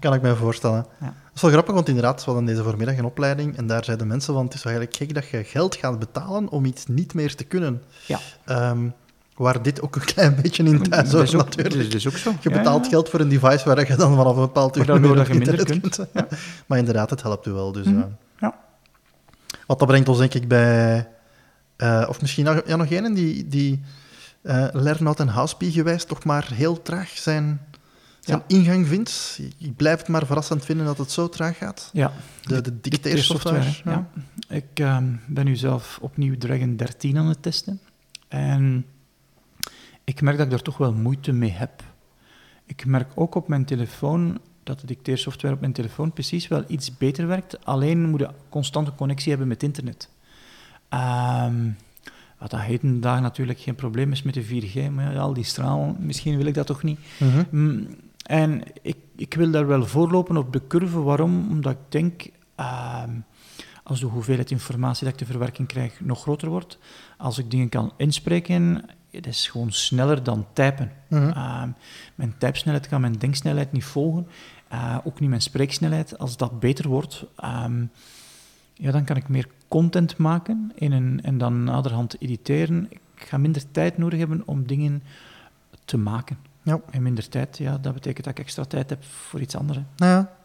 Kan ik mij voorstellen. Ja. Dat is wel grappig, want inderdaad, we hadden deze voormiddag een opleiding en daar zeiden mensen van, het is wel eigenlijk gek dat je geld gaat betalen om iets niet meer te kunnen. Ja. Waar dit ook een klein beetje in thuis hoort natuurlijk. dat is ook zo. Je Ja, betaalt ja. geld voor een device waar je dan vanaf een bepaald uur dat je op minder kunt. Maar inderdaad, het helpt u wel. Dus, Mhm. eh. Ja. Wat dat brengt ons denk ik bij... eh, of misschien nog, ja, nog een die, die eh Lernout en Houspie gewijs toch maar heel traag zijn, zijn Ja. ingang vindt. Ik blijf het maar verrassend vinden dat het zo traag gaat. Ja, De, de dicteersoftware. Dicteersoftware, ja. Ik ehm, ben nu zelf opnieuw Dragon 13 aan het testen. En ik merk dat ik daar toch wel moeite mee heb. Ik merk ook op mijn telefoon dat de dicteersoftware op mijn telefoon precies wel iets beter werkt. Alleen moet je constante connectie hebben met internet. Ehm, wat dat heden dagen natuurlijk geen probleem is met de 4G, maar ja, al die straal, misschien wil ik dat toch niet. Mhm. Mm, En ik, ik wil daar wel voorlopen op de curve. Waarom? Omdat ik denk, ehm, als de hoeveelheid informatie dat ik te verwerken krijg nog groter wordt, als ik dingen kan inspreken, het is gewoon sneller dan typen. Mhm. Ehm, mijn typsnelheid kan mijn denksnelheid niet volgen, eh, ook niet mijn spreeksnelheid. Als dat beter wordt, ehm, ja, dan kan ik meer content maken in een, en dan naderhand editeren. Ik ga minder tijd nodig hebben om dingen te maken. Ja. En minder tijd, ja, dat betekent dat ik extra tijd heb voor iets anders. Nou ja.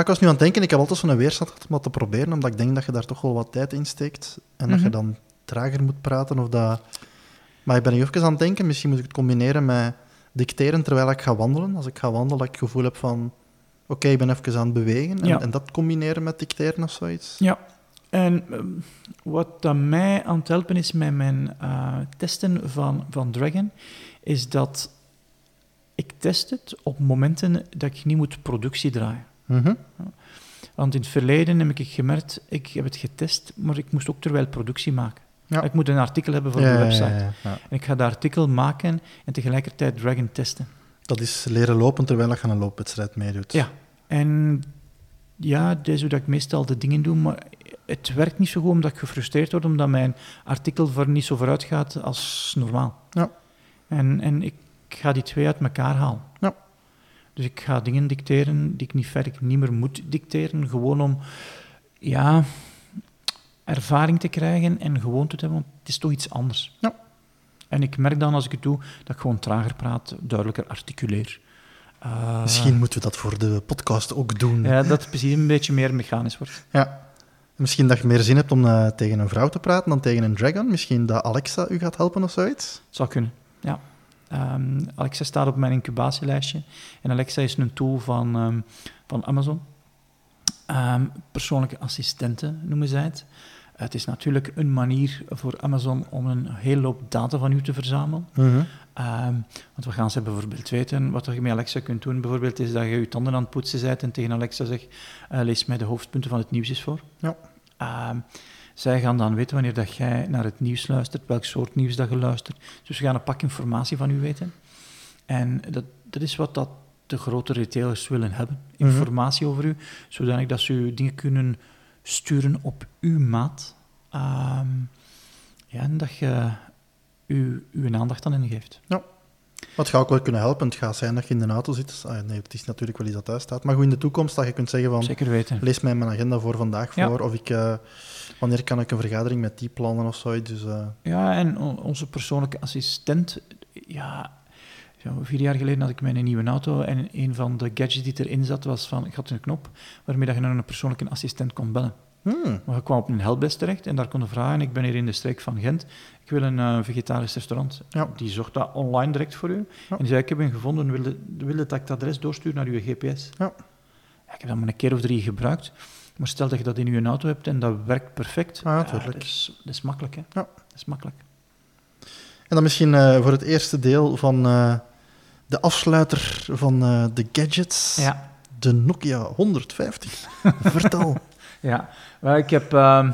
Ik was nu aan het denken, ik heb altijd zo'n weerstand gehad om dat te proberen, omdat ik denk dat je daar toch wel wat tijd in steekt en dat je Mhm. dan trager moet praten of dat... Maar ik ben nu even aan het denken, misschien moet ik het combineren met dicteren terwijl ik ga wandelen. Als ik ga wandelen, dat ik het gevoel heb van, oké, ik ben even aan het bewegen en, Ja. en dat combineren met dicteren of zoiets. Ja. En ehm, wat dat mij aan het helpen is met mijn eh, testen van, van Dragon, is dat ik test het op momenten dat ik niet moet productie draaien. Mhm. Want in het verleden heb ik gemerkt, ik heb het getest, maar ik moest ook terwijl productie maken. Ja. Ik moet een artikel hebben voor Ja, de website. ja. En ik ga dat artikel maken en tegelijkertijd Dragon testen. Dat is leren lopen terwijl je aan een loopwedstrijd meedoet. Ja. En ja, dat is hoe ik meestal de dingen doe, maar het werkt niet zo goed omdat ik gefrustreerd word, omdat mijn artikel voor niet zo vooruit gaat als normaal. Ja. En, en ik ga die twee uit elkaar halen. Ja. Dus ik ga dingen dicteren die ik niet verder niet meer moet dicteren, gewoon om ja, ervaring te krijgen en gewoonte te hebben, want het is toch iets anders. Ja. En ik merk dan als ik het doe, dat ik gewoon trager praat, duidelijker articuleer. Eh, Misschien moeten we dat voor de podcast ook doen. ja, dat het precies een beetje meer mechanisch wordt. Ja. Misschien dat je meer zin hebt om eh, tegen een vrouw te praten dan tegen een dragon. Misschien dat Alexa u gaat helpen of zoiets. Het zou kunnen, ja. Ehm, Alexa staat op mijn incubatielijstje. En Alexa is een tool van, ehm, van Amazon. Ehm, persoonlijke assistenten noemen zij het. Het is natuurlijk een manier voor Amazon om een hele hoop data van u te verzamelen. Ehm, want we gaan ze bijvoorbeeld weten, wat je met Alexa kunt doen, bijvoorbeeld is dat je je tanden aan het poetsen bent en tegen Alexa zegt, eh, lees mij de hoofdpunten van het nieuws eens voor. Ja. Ehm, zij gaan dan weten wanneer dat jij naar het nieuws luistert, welk soort nieuws dat je luistert. Dus we gaan een pak informatie van u weten. En dat, dat is wat dat de grote retailers willen hebben. Mhm. Informatie over u, zodanig dat ze u dingen kunnen sturen op uw maat. Ehm, ja, en dat je u, uw aandacht aan hen geeft. Wat gaat ook wel kunnen helpen. Het gaat zijn dat je in de auto zit. Ah, nee, het is natuurlijk wel iets dat thuis staat. Maar goed in de toekomst dat je kunt zeggen van... Zeker weten. Lees mij mijn agenda voor vandaag Ja. voor. Of ik, eh, wanneer kan ik een vergadering met die plannen of zoiets. Dus, eh, Ja, en on- onze persoonlijke assistent, ja, zo, vier jaar geleden had ik mijn nieuwe auto en een van de gadgets die erin zat was van, ik had een knop waarmee dat je naar een persoonlijke assistent kon bellen. Hmm. Maar ik kwam op een helpdesk terecht en daar kon je vragen, ik ben hier in de streek van Gent, ik wil een eh, vegetarisch restaurant. Ja. Die zocht dat online direct voor u. Ja. En die zei, ik heb een gevonden, wil je, wil je dat ik het adres doorstuur naar uw GPS? Ja. Ja, Ik heb dat maar een keer of drie gebruikt. Maar stel dat je dat in je auto hebt en dat werkt perfect. Ah, tuurlijk. dat, is, dat is makkelijk, hè? Ja. Dat is makkelijk. En dan misschien eh, voor het eerste deel van eh, de afsluiter van eh, de gadgets, Ja. de Nokia 150. Vertel. Ja, ik heb ehm,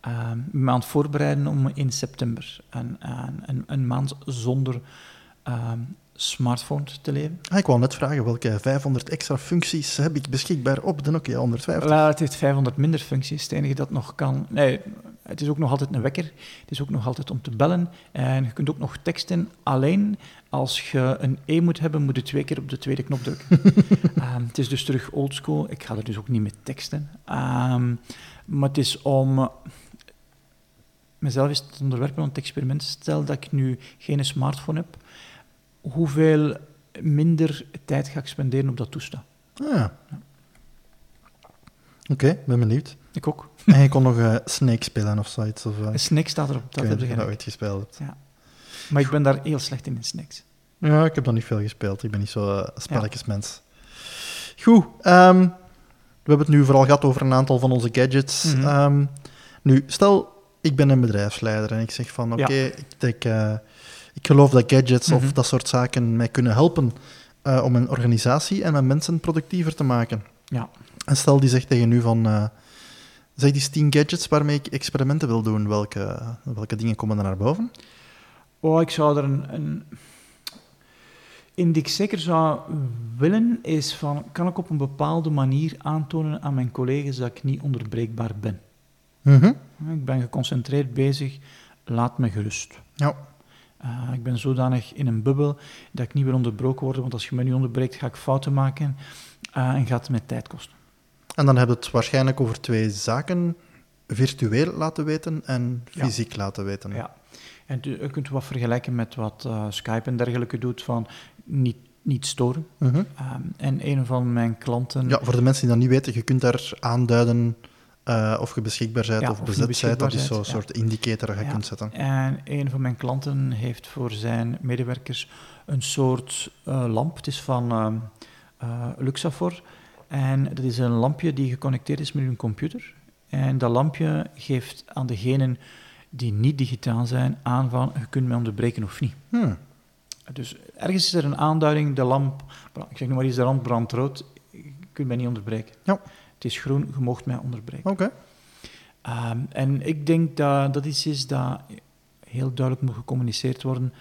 ehm, me aan het voorbereiden om in september een, een, een, maand zonder ehm, smartphone te leven. Ah, ik wou net vragen, welke 500 extra functies heb ik beschikbaar op de Nokia 150? Wel, het heeft 500 minder functies. Het enige dat nog kan... Nee, het is ook nog altijd een wekker. Het is ook nog altijd om te bellen. En je kunt ook nog teksten. Alleen als je een E moet hebben, moet je twee keer op de tweede knop drukken. Ehm, het is dus terug oldschool. Ik ga er dus ook niet met teksten. Ehm, maar het is om... Mezelf is het onderwerpen aan het experiment. Stel dat ik nu geen smartphone heb. Hoeveel minder tijd ga ik spenderen op dat toestel? Ah, ja. Oké, ben benieuwd. Ik ook. En je kon nog eh, Snake spelen of zoiets? Of, eh, snack staat erop. Dat heb je dat ooit gespeeld hebt. Maar ik ben daar heel slecht in, in snacks. Ja, ik heb nog niet veel gespeeld. Ik ben niet zo eh, spelletjesmens. Goed, ehm, we hebben het nu vooral gehad over een aantal van onze gadgets. Mhm. Ehm, nu, stel, ik ben een bedrijfsleider en ik zeg van, oké, Ja. ik, denk, ik geloof dat gadgets of Mhm. dat soort zaken mij kunnen helpen om een organisatie en mijn mensen productiever te maken. Ja. En stel, die zegt tegen u van, zeg die 10 gadgets waarmee ik experimenten wil doen, welke, welke dingen komen er naar boven? Oh, ik zou er een, een... In die ik zeker zou willen, is van... Kan ik op een bepaalde manier aantonen aan mijn collega's dat ik niet onderbreekbaar ben? Mhm. Ik ben geconcentreerd bezig, laat me gerust. Ja. Eh, ik ben zodanig in een bubbel dat ik niet wil onderbroken worden, want als je me nu onderbreekt, ga ik fouten maken eh, en gaat het mij tijd kosten. En dan hebben we het waarschijnlijk over twee zaken. Virtueel laten weten en Ja. fysiek laten weten. Ja. En je kunt wat vergelijken met wat eh, Skype en dergelijke doet, van niet, niet storen. Mhm. Ehm, en een van mijn klanten... ja, voor de mensen die dat niet weten, je kunt daar aanduiden eh, of je beschikbaar bent Ja, of bezet bent. Dat is zo'n ja. soort indicator dat je Ja. kunt zetten. En een van mijn klanten heeft voor zijn medewerkers een soort eh, lamp. Het is van eh, Luxafor. En dat is een lampje die geconnecteerd is met hun computer. En dat lampje geeft aan degenen die niet digitaal zijn aan van je kunt mij onderbreken of niet. Hmm. Dus ergens is er een aanduiding, de lamp, ik zeg nu maar eens, de lamp brandt rood, je kunt mij niet onderbreken. Ja. Het is groen, je mocht mij onderbreken. Oké. Ehm, en ik denk dat dat iets is dat heel duidelijk moet gecommuniceerd worden.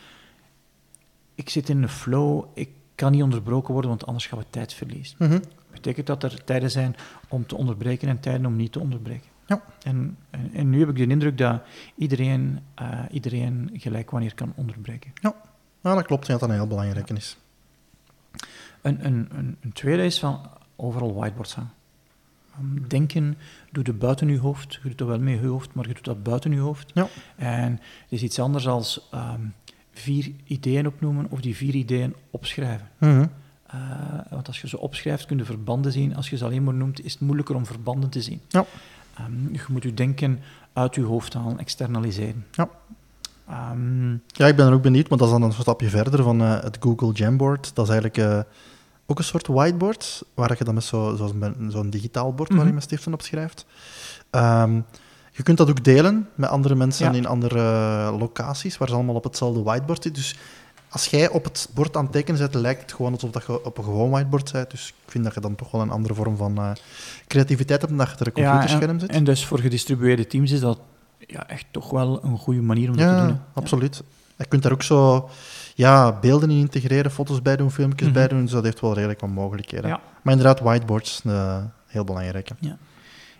Ik zit in een flow, ik kan niet onderbroken worden, want anders gaan we tijd verliezen. Dat betekent dat er tijden zijn om te onderbreken en tijden om niet te onderbreken. Ja. En, en, en nu heb ik de indruk dat iedereen, eh, iedereen gelijk wanneer kan onderbreken. Ja, dat klopt. Dat dat een heel belangrijk is. Een, een, een, een tweede is van overal whiteboards hangen. Um, Denken doe je buiten je hoofd. Je doet dat wel met je hoofd, maar je doet dat buiten je hoofd. Ja. En het is iets anders als ehm, vier ideeën opnoemen of die vier ideeën opschrijven. Mhm. Eh, want als je ze opschrijft, kun je verbanden zien. Als je ze alleen maar noemt, is het moeilijker om verbanden te zien. Ja. Ehm, je moet je denken uit je hoofd halen, externaliseren. Ja. Ehm, Ja, ik ben er ook benieuwd, maar dat is dan een stapje verder van eh, het Google Jamboard. Dat is eigenlijk eh, ook een soort whiteboard, waar je dan met zo- zo'n digitaal bord waar je Mhm. met stiften op schrijft. Ehm, je kunt dat ook delen met andere mensen Ja. in andere locaties, waar ze allemaal op hetzelfde whiteboard zitten. Dus als jij op het bord aan het tekenen bent, lijkt het gewoon alsof dat je op een gewoon whiteboard bent. Dus ik vind dat je dan toch wel een andere vorm van eh, creativiteit hebt dan dat je er een Ja, computerscherm en, zit. en dus voor gedistribueerde teams is dat ja, echt toch wel een goede manier om dat te Ja, doen. hè. absoluut. Je kunt daar ook zo ja, beelden in integreren, foto's bij doen, filmpjes Mhm. bij doen. Dus dat heeft wel redelijk wat mogelijkheden. Ja. Maar inderdaad, whiteboards, eh, heel belangrijk. hè.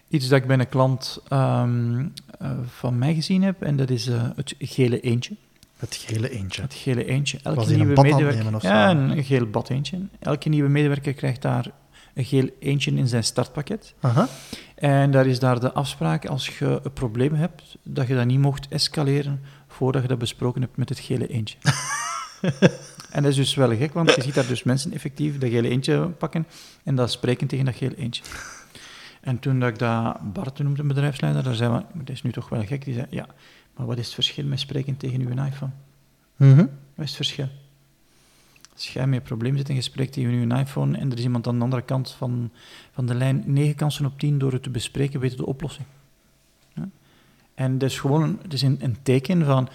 Iets dat ik bij een klant ehm, eh, van mij gezien heb, en dat is het gele eentje. Het gele eentje. Het gele eentje. Elke Was die een nieuwe medewerker. of ja, zo? een, een geel bad eentje. Elke nieuwe medewerker krijgt daar een geel eentje in zijn startpakket. Aha. En daar is daar de afspraak, als je een probleem hebt, dat je dat niet mocht escaleren voordat je dat besproken hebt met het gele eentje. en dat is dus wel gek, want je ziet daar dus mensen effectief dat gele eentje pakken en dat spreken tegen dat gele eentje. En toen dat ik dat Bart noemde, een bedrijfsleider, daar zei van, dat is nu toch wel gek. Die zei, ja, maar wat is het verschil met spreken tegen uw iPhone? Mhm. Wat is het verschil? Als jij met een probleem zit en je spreekt tegen uw iPhone en er is iemand aan de andere kant van, van de lijn, negen kansen op tien door het te bespreken, weet je de oplossing. Ja? En dat is gewoon het is een, een teken van,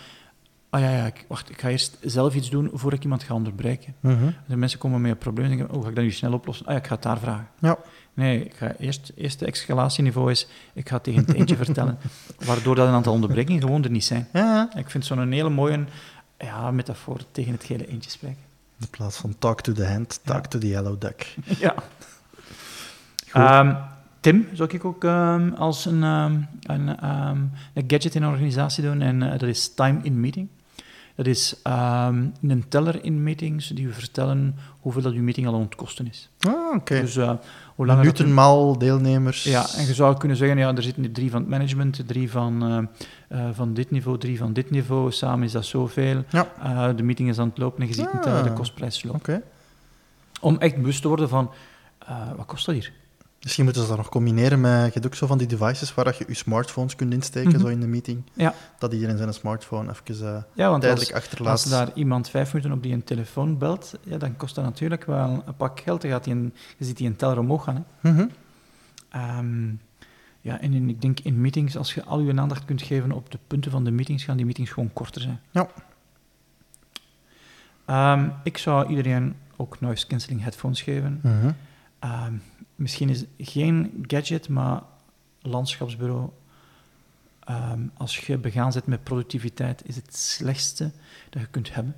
ah ja, ja, ik, wacht, ik ga eerst zelf iets doen voordat ik iemand ga onderbreken. Mhm. De mensen komen met een probleem en denken, oh, ga ik dat nu snel oplossen? Ah ja, ik ga het daar vragen. Ja. Nee, ik ga eerst, eerst de escalatieniveau is, ik ga het tegen het eentje vertellen, waardoor dat een aantal onderbrekingen gewoon er niet zijn. Ja. Ik vind zo'n hele mooie ja, metafoor tegen het gele eentje spreken. In plaats van talk to the hand, talk Ja. to the yellow duck. Ja. Ehm, Tim zou ik ook ehm, als een, een, ehm, een gadget in een organisatie doen en eh, dat is time in meeting. Dat is ehm, een teller in meetings die u vertellen hoeveel dat uw meeting al aan het kosten is. Ah, oké. Dus eh, hoe langer u- Minuten maal deelnemers. Ja, en je zou kunnen zeggen, ja, er zitten drie van het management, drie van, eh, eh, van dit niveau, drie van dit niveau. Samen is dat zoveel. Ja. De meeting is aan het lopen en je ziet Ah. meteen de kostprijs lopen. Oké. Om echt bewust te worden van, wat kost dat hier? Misschien moeten ze dat nog combineren met... Je hebt ook zo van die devices waar dat je je smartphones kunt insteken, Mhm. zo in de meeting. Ja. Dat iedereen zijn smartphone even eh, Ja, want tijdelijk als, achterlaat. als daar iemand vijf minuten op die een telefoon belt, ja, dan kost dat natuurlijk wel een pak geld. Dan gaat die een, je ziet die een teller omhoog gaan. Hè. Mhm. Ehm, ja, en in, ik denk in meetings, als je al je aandacht kunt geven op de punten van de meetings, gaan die meetings gewoon korter zijn. Ja. Ehm, ik zou iedereen ook noise cancelling headphones geven. Mhm. Ehm, misschien is geen gadget, maar landschapsbureau. Ehm, als je begaan zit met productiviteit, is het slechtste dat je kunt hebben.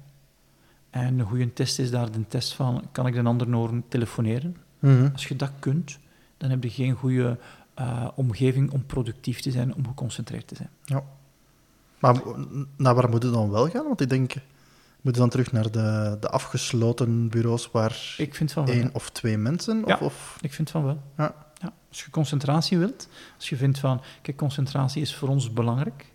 En een goede test is daar de test van, kan ik de ander horen telefoneren? Mhm. Als je dat kunt, dan heb je geen goede eh, omgeving om productief te zijn, om geconcentreerd te zijn. Maar n- naar waar moet het dan wel gaan? Want ik denk, moeten we dan terug naar de, de afgesloten bureaus waar Ik vind van wel. één of twee mensen? Of, Ja. of, Ik vind van wel. Ja. Als je concentratie wilt, als je vindt van, kijk, concentratie is voor ons belangrijk,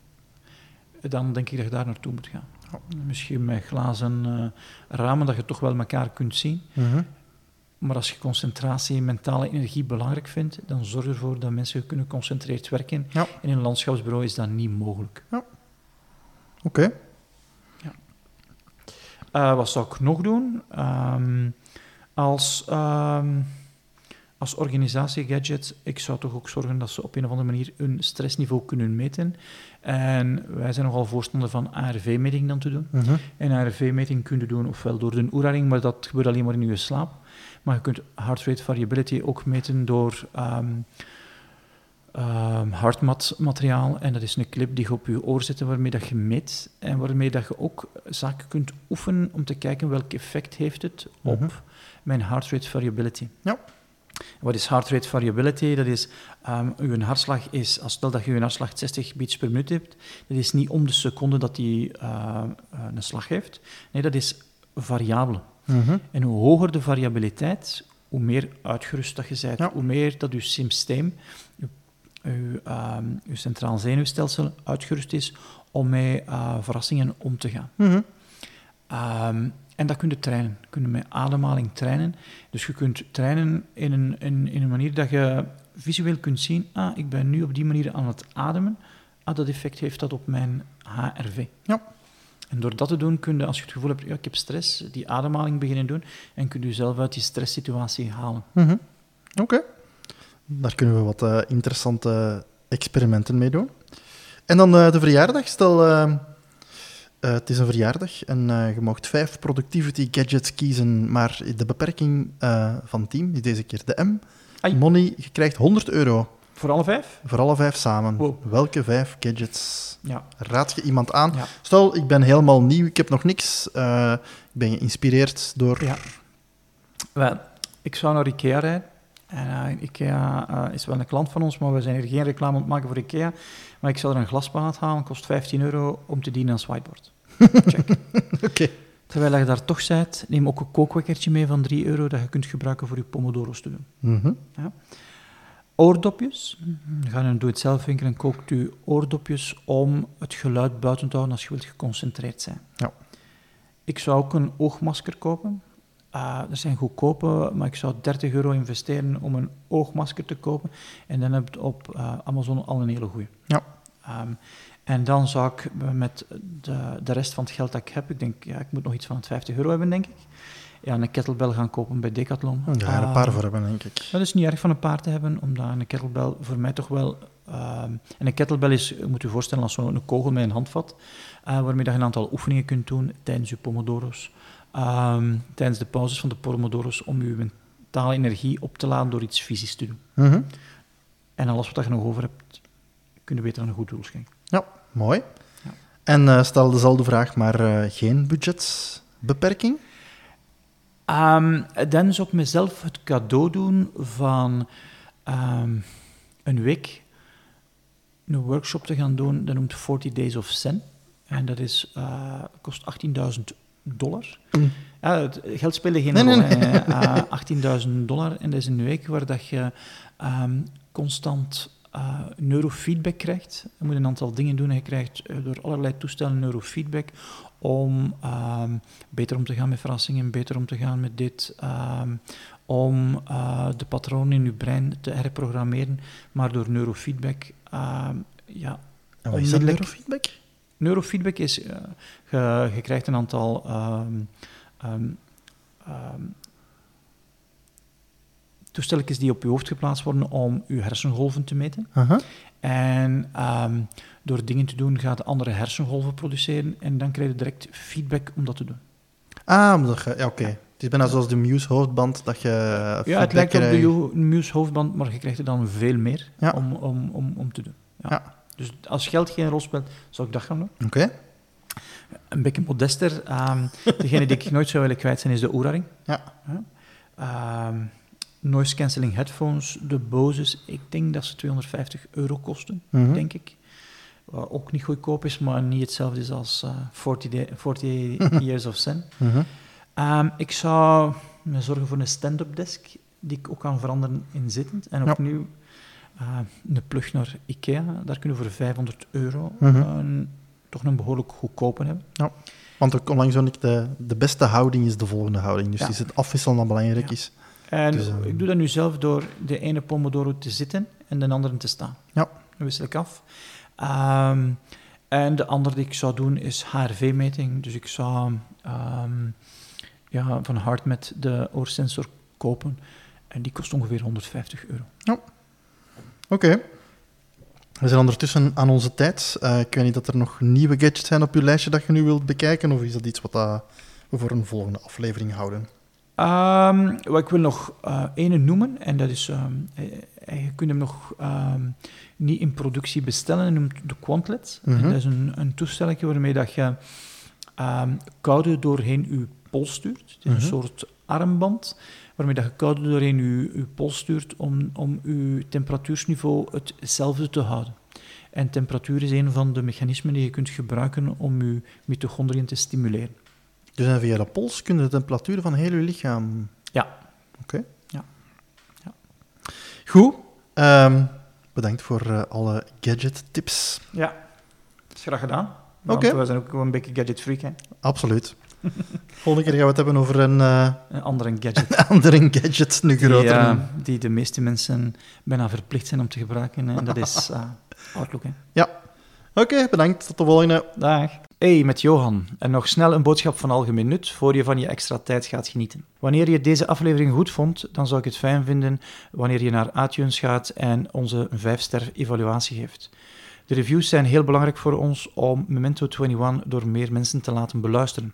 dan denk ik dat je daar naartoe moet gaan. Ja. Misschien met glazen eh, ramen, dat je toch wel elkaar kunt zien. Mhm. Maar als je concentratie en mentale energie belangrijk vindt, dan zorg ervoor dat mensen kunnen geconcentreerd werken. Ja. En in een landschapsbureau is dat niet mogelijk. Oké. Eh, wat zou ik nog doen? Ehm, als, ehm, als organisatie-gadget, ik zou toch ook zorgen dat ze op een of andere manier hun stressniveau kunnen meten. En wij zijn nogal voorstander van ARV-meting dan te doen. Mhm. En ARV-meting kun je doen ofwel door de Oura-ring, maar dat gebeurt alleen maar in je slaap. Maar je kunt heart rate variability ook meten door ehm ehm, hartmatmateriaal. En dat is een clip die je op je oor zet waarmee dat je meet. En waarmee dat je ook zaken kunt oefenen om te kijken welk effect heeft het op Mhm. mijn heart rate variability. Ja. Wat is heart rate variability? Dat is, ehm uw hartslag is, als stel dat je een hartslag 60 beats per minuut hebt, dat is niet om de seconde dat die eh, eh, een slag heeft. Nee, dat is variabel. Mhm. En hoe hoger de variabiliteit, hoe meer uitgerust dat je bent, Ja. hoe meer dat je systeem, je, je, ehm, je centraal zenuwstelsel uitgerust is om met eh, verrassingen om te gaan. Mhm. Ehm, en dat kun je trainen. Kun je met ademhaling trainen. Dus je kunt trainen in een, in, in een manier dat je visueel kunt zien, ah, ik ben nu op die manier aan het ademen. Ah, dat effect heeft dat op mijn HRV. Ja. En door dat te doen, kun je, als je het gevoel hebt, ja, ik heb stress, die ademhaling beginnen doen en kun je jezelf uit die stresssituatie halen. Mhm. Oké. Daar kunnen we wat eh, interessante experimenten mee doen. En dan eh, de verjaardag. Stel, eh, het is een verjaardag en je mocht vijf productivity gadgets kiezen, maar de beperking van het team is deze keer de M. Ai. Money, je krijgt 100 euro Voor alle vijf? voor alle vijf samen. Wow. Welke vijf gadgets Ja. raad je iemand aan? Ja. Stel, ik ben helemaal nieuw, ik heb nog niks. ik ben geïnspireerd door... Ja. Ik zou naar Ikea rijden. En, eh, Ikea eh, is wel een klant van ons, maar we zijn hier geen reclame aan het maken voor Ikea. Maar ik zou er een glaspaad halen, kost 15 euro om te dienen als whiteboard. Check. Oké. Terwijl je daar toch bent, neem ook een kookwekkertje mee van 3 euro dat je kunt gebruiken voor je pomodoro's te doen. Mhm. Oordopjes. Je gaat in een doe-het-zelf winkel en koopt u oordopjes om het geluid buiten te houden als je wilt geconcentreerd zijn. Ja. Ik zou ook een oogmasker kopen. Uh, er zijn goedkope, maar ik zou 30 euro investeren om een oogmasker te kopen. En dan heb je op uh, Amazon al een hele goede. Ja. Um, en dan zou ik met de, de rest van het geld dat ik heb, ik denk, ja, ik moet nog iets van 50 euro hebben, denk ik. Ja, een kettlebell gaan kopen bij Decathlon. Daar ja, een paar voor hebben, denk ik. Dat is niet erg van een paar te hebben, omdat een kettlebell voor mij toch wel... Uh, en een kettlebell is, moet je voorstellen, als zo'n kogel met een handvat, uh, waarmee je een aantal oefeningen kunt doen tijdens je pomodoro's. Um, tijdens de pauzes van de pomodoro's, om je mentale energie op te laden door iets fysisch te doen. Mm -hmm. En alles wat je nog over hebt, kun je beter aan een goed doel schenken. Ja, mooi. Ja. En uh, stel dezelfde vraag, maar uh, geen budgetbeperking? Um, dan zou ik mezelf het cadeau doen van um, een week een workshop te gaan doen. Dat noemt 40 Days of Zen. En dat is, uh, kost 18.000 dollar. Mm. Ja, het geld speelde geen rol. Nee, 18.000 dollar. En dat is een week waar dat je um, constant uh, neurofeedback krijgt. Je moet een aantal dingen doen en je krijgt uh, door allerlei toestellen neurofeedback om um, beter om te gaan met verrassingen, beter om te gaan met dit, um, om de patronen in je brein te herprogrammeren, maar door neurofeedback, ja... En wat is dat neurofeedback? Neurofeedback is, je, je, krijgt een aantal toestelletjes die op je hoofd geplaatst worden om je hersengolven te meten. Uh -huh. En um, door dingen te doen gaat de andere hersengolven produceren en dan krijg je direct feedback om dat te doen. Ah, ja, oké. Okay. Het is bijna zoals de Muse hoofdband dat je. Ja, het lijkt op de Muse hoofdband, maar je krijgt er dan veel meer ja. om, om, om, om te doen. Ja. ja. Dus als geld geen rol speelt, zou ik dat gaan doen. Oké. Okay. Een beetje modester. Um, degene die ik nooit zou willen kwijt zijn is de Oura-ring. Ja. Um, noise cancelling headphones, de Bose's, ik denk dat ze 250 euro kosten, mm -hmm. denk ik. Wat ook niet goedkoop is, maar niet hetzelfde is als uh, 40, day, 40 Years of Zen. Mm -hmm. um, ik zou me zorgen voor een stand-up desk, die ik ook kan veranderen in zittend. En opnieuw uh, een plug naar Ikea, daar kunnen we voor 500 euro -hmm. een, toch een behoorlijk goedkope hebben. Ja. Want ook onlangs ik, de, de beste houding is de volgende houding. Dus Ja. is het afwisselen dat belangrijk Ja. is. En Dus, ehm, ik doe dat nu zelf door de ene pomodoro te zitten en de andere te staan. Ja. Dan wissel ik af. Ehm, en de andere die ik zou doen is HRV-meting. Dus ik zou ehm, ja, van HeartMath de oorsensor kopen. En die kost ongeveer 150 euro. Oké. We zijn ondertussen aan onze tijd. Eh, ik weet niet dat er nog nieuwe gadgets zijn op je lijstje dat je nu wilt bekijken, of is dat iets wat eh, we voor een volgende aflevering houden? Ehm, wat ik wil nog eh ene noemen, en dat is, ehm, eh, je kunt hem nog ehm, niet in productie bestellen, hij noemt de Quantlet. Mhm. Dat is een, een toestelletje waarmee dat je ehm, koude doorheen je pols stuurt. Het is Mhm. een soort armband waarmee dat je koude doorheen je, je pols stuurt om, om je temperatuursniveau hetzelfde te houden. En temperatuur is een van de mechanismen die je kunt gebruiken om je mitochondriën te stimuleren. Dus en via de pols kun je de temperatuur van heel je lichaam... Ja. Oké. Ja. Ja. Goed. Ehm, bedankt voor eh, alle gadget-tips. Ja, dat is graag gedaan. Oké. We zijn ook een beetje gadget freak, hè. Absoluut. Volgende keer gaan we het hebben over een eh, Een andere gadget. andere gadget, nu groter. eh, die de meeste mensen bijna verplicht zijn om te gebruiken. En dat is eh, Outlook, hè. Oké, bedankt. Tot de volgende. Dag. Hey, met Johan. En nog snel een boodschap van algemeen nut voor je van je extra tijd gaat genieten. Wanneer je deze aflevering goed vond, dan zou ik het fijn vinden wanneer je naar iTunes gaat en onze 5-ster evaluatie geeft. De reviews zijn heel belangrijk voor ons om Memento 21 door meer mensen te laten beluisteren.